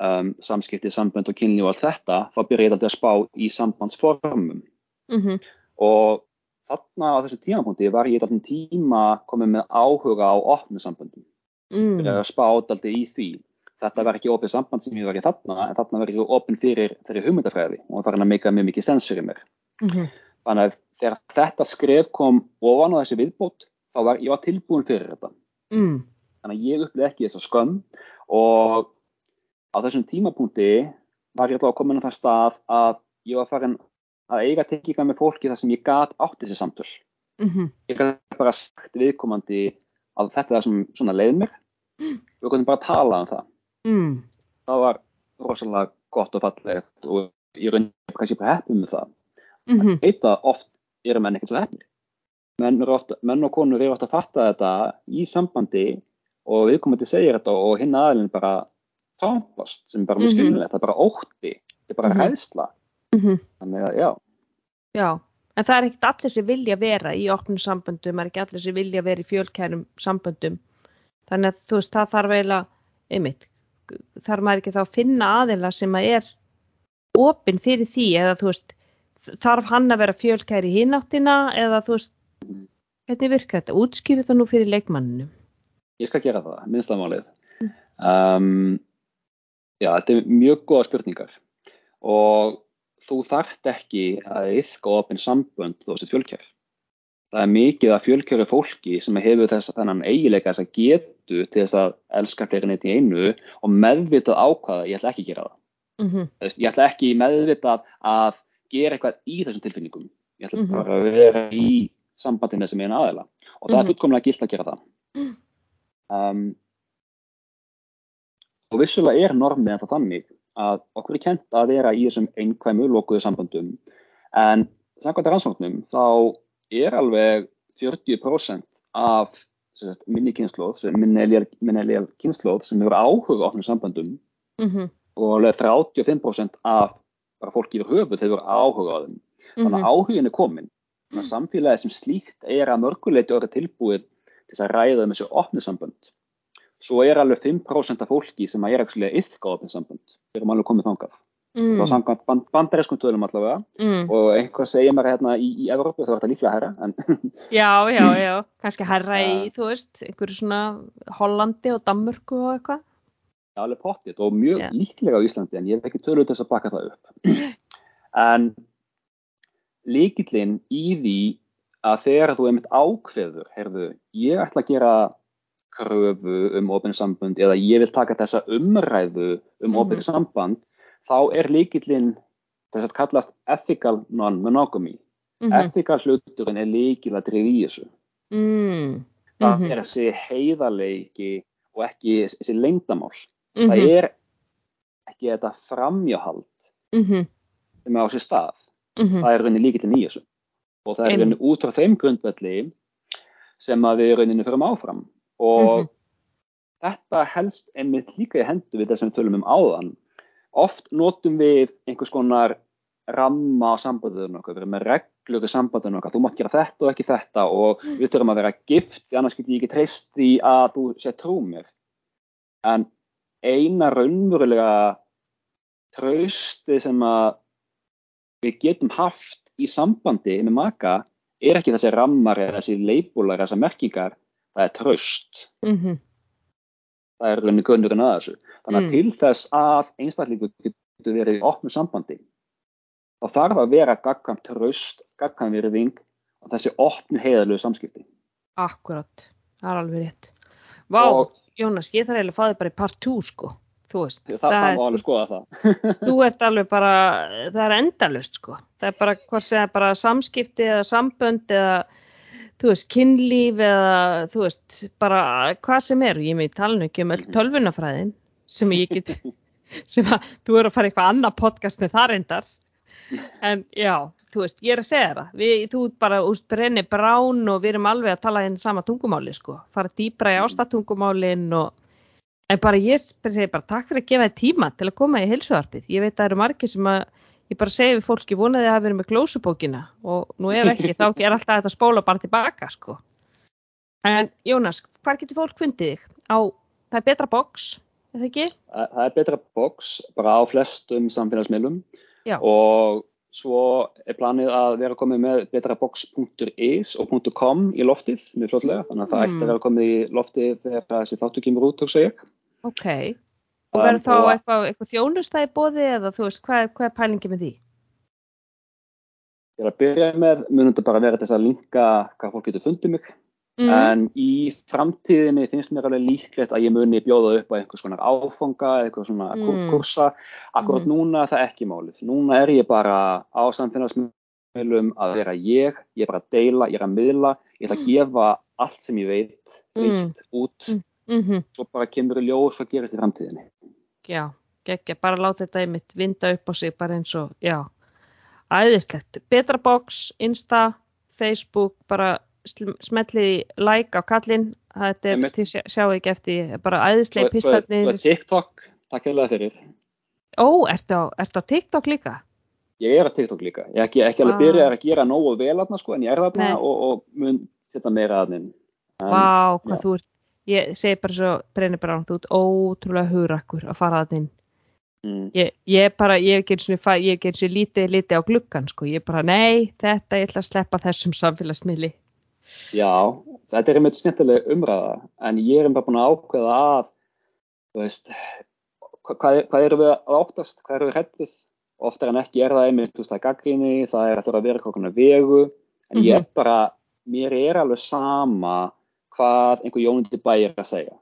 B: um samskipti, sambönd og kynni og allt þetta, þá byrja ég alltaf að spá í sambandsformum
A: Mm -hmm.
B: og þarna á þessu tímapunkti var ég alltaf tíma komið með áhuga á opnu samböndum
A: mm.
B: byrja að spá alltaf í því þetta var ekki opið samband sem ég var í þarna en þarna var ég opin fyrir þeirri hugmyndafræði og það var að meika mjög mikið sens fyrir mér
A: Mm -hmm.
B: Þannig að þegar þetta skref kom ofan á þessi viðbót þá var ég var tilbúin fyrir þetta.
A: Mm.
B: þannig að ég upplið ekki þessa skömm og á þessum tímapunkti var ég alltaf komin á það stað að ég var farin að eiga tenginga með fólki þar sem ég gat átt þessi samtöl.
A: Mm
B: ég gat bara sagt viðkomandi að þetta er það sem svona leið mér. Við gotum bara að tala um það.
A: Mm.
B: það var rosalega gott og fallegt og ég raunin kannski bara heppið með það
A: Mm -hmm.
B: heita oft eru menn ekkert svo heppnir menn, menn og konur eru oft að fatta þetta í sambandi og viðkomandi segir þetta og hinn aðeins bara tápast sem bara mjög
A: Mhm.
B: skilnilegt, það er bara ótti þetta er bara
A: Mhm.
B: hæðsla
A: Mm
B: þannig að já,
A: Já, en það er ekkert allir sem vilja vera í opnum samböndum, er ekki allir sem vilja vera í fjölkærum samböndum. Þannig að þú veist, það þarf eiginlega, einmitt, þarf maður ekki þá að finna aðeila sem að er opinn fyrir því eða þú veist, þarf hann að vera fjölkæri í hináttina eða þú veist, hvernig virkar þetta? Útskýr þetta nú fyrir leikmanninu.
B: ég skal gera það, minnsta málið um, já, þetta er mjög góða spurningar og þú þarft ekki að yfka opinn sambönd þó sér fjölkjær það er mikið að fjölkjöru fólki sem hefur þess þennan eigileika þess að getu til þess að elska fleiri neitt í einu og meðvitað ákvaða ég ætla ekki að gera það
A: Mm -hmm.
B: Ég ætla ekki meðvitað að gera eitthvað í þessum tilfinningum ég ætla
A: Mhm.
B: bara að vera í sambandinu sem eina aðila og það
A: Mhm.
B: er fullkomlega gilt að gera það um, og vissulega er normið en það þannig að okkur er kent að vera í þessum einhverjum lokuðu sambandum en samkvæmt rannsóknum þá er alveg 40% af sagt, minni kynnslóð, minnilegar kynnslóð sem hefur áhuga á opnum sambandum
A: Mm -hmm.
B: og alveg 35% af bara fólki yfir höfuð hefur áhuga á þeim. Þannig að áhugin er komin. Þannig að samfélagi sem slíkt er að mörguleiti orðið tilbúið til þess að ræða um þessu opnu sambönd. Svo er alveg 5% af fólki sem er ekki yfka opnu sambönd. Við erum alveg komið þangað.
A: Mm.
B: Það var samkvæmt band, bandareskum tölum allavega
A: Mm.
B: og einhver segir mér hérna í, í Evrópu þá er þetta líklega herra en *laughs*
A: Já, já, já, kannski herra í, þú veist, einhverju svona Hollandi og Danmörku og eitthvað.
B: Það er alveg pottitt og mjög
A: Já.
B: líklega á Íslandi en ég hef ekki til þess að baka það upp. *clears throat* en líkillinn í því að þegar þú einmitt ákveður, heyrðu, ég ætla að gera kröfu um opinn samband eða ég vil taka þessa umræðu um
A: Mhm.
B: opinn samband, þá er líkillinn þess að kallast ethical non-monogamy.
A: Mm
B: Ethical hluturinn er líkil að drifja í þessu.
A: mm.
B: Það
A: Mhm.
B: er þessi heiðarleiki og ekki þessi lengdamál.
A: -hmm.
B: Það er ekki þetta framjáhald
A: mm -hmm.
B: sem er á sér stað.
A: Mm
B: Það er rauninni líkillinn í þessu. Og það er rauninni út frá þeim grundvelli sem að við rauninni förum áfram. Og
A: Mhm.
B: þetta helst einmitt líka í hendu við þessum tölum um áðan. Oft notum við einhvers konar ramma á sambandunum okkar, við erum með reglur í sambandunum okkar, þú mátt gera þetta og ekki þetta og við þurfum að vera gift því annars get ég ekki treyst því að þú sé trú mér. En eina raunverulega trausti sem að við getum haft í sambandi með maka er ekki þessi rammar eða þessi leibúlar, þessar merkingar, það er traust.
A: mhm,
B: Það er rauninni grunnurinn að þessu. Þannig að
A: Mm.
B: til þess að einstaklingur getur verið í opnu sambandi, þá þarf að vera gagkvæmt traust, gagkvæmt virðing og þessi opnu heiðalögu samskipti.
A: akkurat, það er alveg rétt. Vá,
B: Og
A: Jónas, ég þarf eiginlega að fá þig bara í part 2 sko, þú veist.
B: það, það, það alveg skoða það. *laughs*
A: þú ert alveg bara, það er endalust sko. Það er bara, sem er bara samskipti eða sambönd eða, þú veist, kynlíf eða, þú veist, bara hvað sem er. Ég með tala nú ekki um öll tölvunafræðin sem ég get, *laughs* sem að þú eru að fara í eitthvað annað podcast með það reyndar. En já, þú veist, ég er að segja það. Við, þú bara úst brenni brán og við erum alveg að tala einn sama tungumáli sko. Fara dýbra í ástatungumálin og En bara ég segi bara takk fyrir að gefa þið tíma til að koma í heilsuarpið. Ég veit að það eru margir sem að ég bara segi við fólki vonaði að hafa verið með glósubókina og nú ef ekki þá er alltaf þetta spóla bara tilbaka sko. En Jónas, hvar getur fólk fundið þig? Á, það er betra box, er það ekki?
B: Það það er betra box bara á flestum samfélagsmiðlum
A: Já.
B: og svo er planið að vera komið með betrabox.is og .com í loftið mjög fljótlega, þannig að það
A: Mm.
B: ætti að vera komið í loftið þegar þessi þáttu kemur út, hugsa ég.
A: Ok. Og verður þá
B: og-
A: eitthvað, eitthvað þjónustæði bóði eða þú veist, hvað, hvað er pælingi með því?
B: Til að byrja með munum þetta bara vera þess að linka hvað fólk getur fundið mig,
A: Mm.
B: en í framtíðinni finnst mér alveg líklegt að ég muni bjóða upp á einhvers konar áfanga, eitthvað svona
A: Mm.
B: kursa. Akkurat
A: Mm.
B: núna er það ekki málið. Núna er ég bara á samfélagsmiðlum að vera ég, ég er bara að deila, ég er að miðla, ég ætla að gefa allt sem ég veit, vilt, út,
A: Mm -hmm.
B: svo bara kemur í ljós hvað gerist í framtíðinni.
A: Já, geggja, bara láta þetta einmitt vinda upp á sig bara eins og, já, æðislegt. Betra box, Insta, Facebook, bara smellið í like á kallinn, þetta er sjá, sjáu ekki eftir, bara æðislega
B: Svo, svo, svo
A: pistarnir.
B: er TikTok, takk fyrir.
A: Ó, ertu á, ertu á TikTok líka?
B: Ég er að TikTok líka. Ég er ekki, ekki alveg byrjað að gera nógu vel aðna sko, en ég er þarna og, og mun setja meira aðnin.
A: Vá, hvað
B: já.
A: þú ert, ég segi bara svo, brennir bara, þú ert ótrúlega hugrakkur að fara að þinn.
B: Mm,
A: Ég, ég bara, ég eins og lítið, lítið á gluggan, sko, ég bara, nei, þetta, ég ætla að sleppa þessum samfélagsmiðli.
B: Já, þetta er einmitt skemmtileg umræða, en ég er bara búin að ákveða að, veist, hva- hvað, hvað erum við að óttast, hvað erum við hrættið? Oftar en ekki er það einmitt, þú veist, það er gaggrinni, það er að þurfa að vera kokkuna vegu, en ég er bara, mér er alveg sama hvað einhver jónundi bæ er að segja.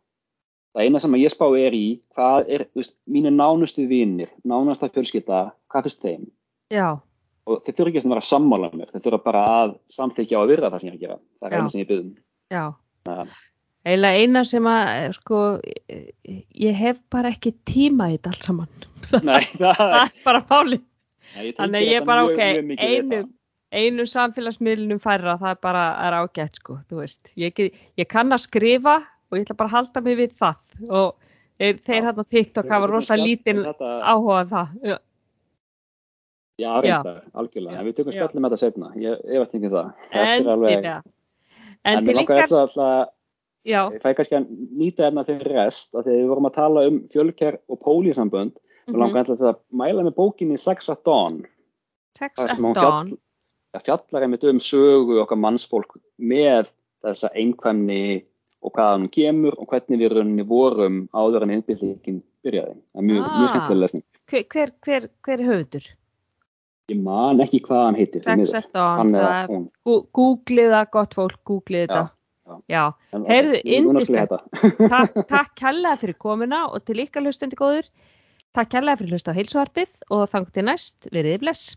B: Það eina sem ég spá er í, hvað er, þú veist, mínu nánustu vinnir, nánasta fjölskylda, hvað finnst þeim?
A: Já,
B: Og þeir þurfa ekki að vera sammála mér, þeir þurfa bara að samþykja á að virða það sem ég er að gera. Það er eina sem ég byggðum.
A: já. Eiginlega eina sem að, eh, sko, eh, ég hef bara ekki tíma í þetta allt saman. *laughs*
B: Nei, það er,
A: er bara
B: ég
A: Þannig ég
B: þetta
A: bara,
B: mjög,
A: ok,
B: mjög við
A: einu, einu samfélagsmiðlunum færra, það er bara er ágætt, sko. Ég, ég kann að skrifa og ég ætla bara að halda mig við það. Og þeir, þeir
B: Já.
A: hann á TikTok hafa rosa lítinn
B: þetta-
A: áhuga á það. Já,
B: reyndar, algjörlega. En við tökum
A: Já.
B: spjallum þetta setna. Ég efast ekki um það. Þetta er alveg-. En mér langar
A: ykkar,
B: alltaf ég fæ kannski að nýta hérna fyrir rest, að við vorum að tala um fjölker og pólísambönd. Mér
A: mhm,
B: langar alltaf að mæla með bókinni Sex at Dawn.
A: sex at dawn.
B: Það fjallar einmitt um sögu okkar mannsfólk með þessa einkvæmni og hvaðan hún kemur og hvernig við rauninni vorum áður en innbyrðingin byrjaði. Það er mjög,
A: Ah.
B: skemmtilega lesning.
A: Hver, hver, hver, hver er höfundur?
B: Ég man ekki hvað hann heitir. því
A: Sex
B: miður.
A: at dawn,
B: Hann
A: það
B: eða
A: er,
B: hún.
A: gú- googlið það, gott fólk, googlið þetta.
B: já.
A: Heyrðu,
B: þetta. *laughs*
A: takk, *laughs* takk kærlega fyrir komuna og til ykkar hlustandi góður. Takk kærlega fyrir hlust á heilsuarpið og þangt til næst, veriði bless.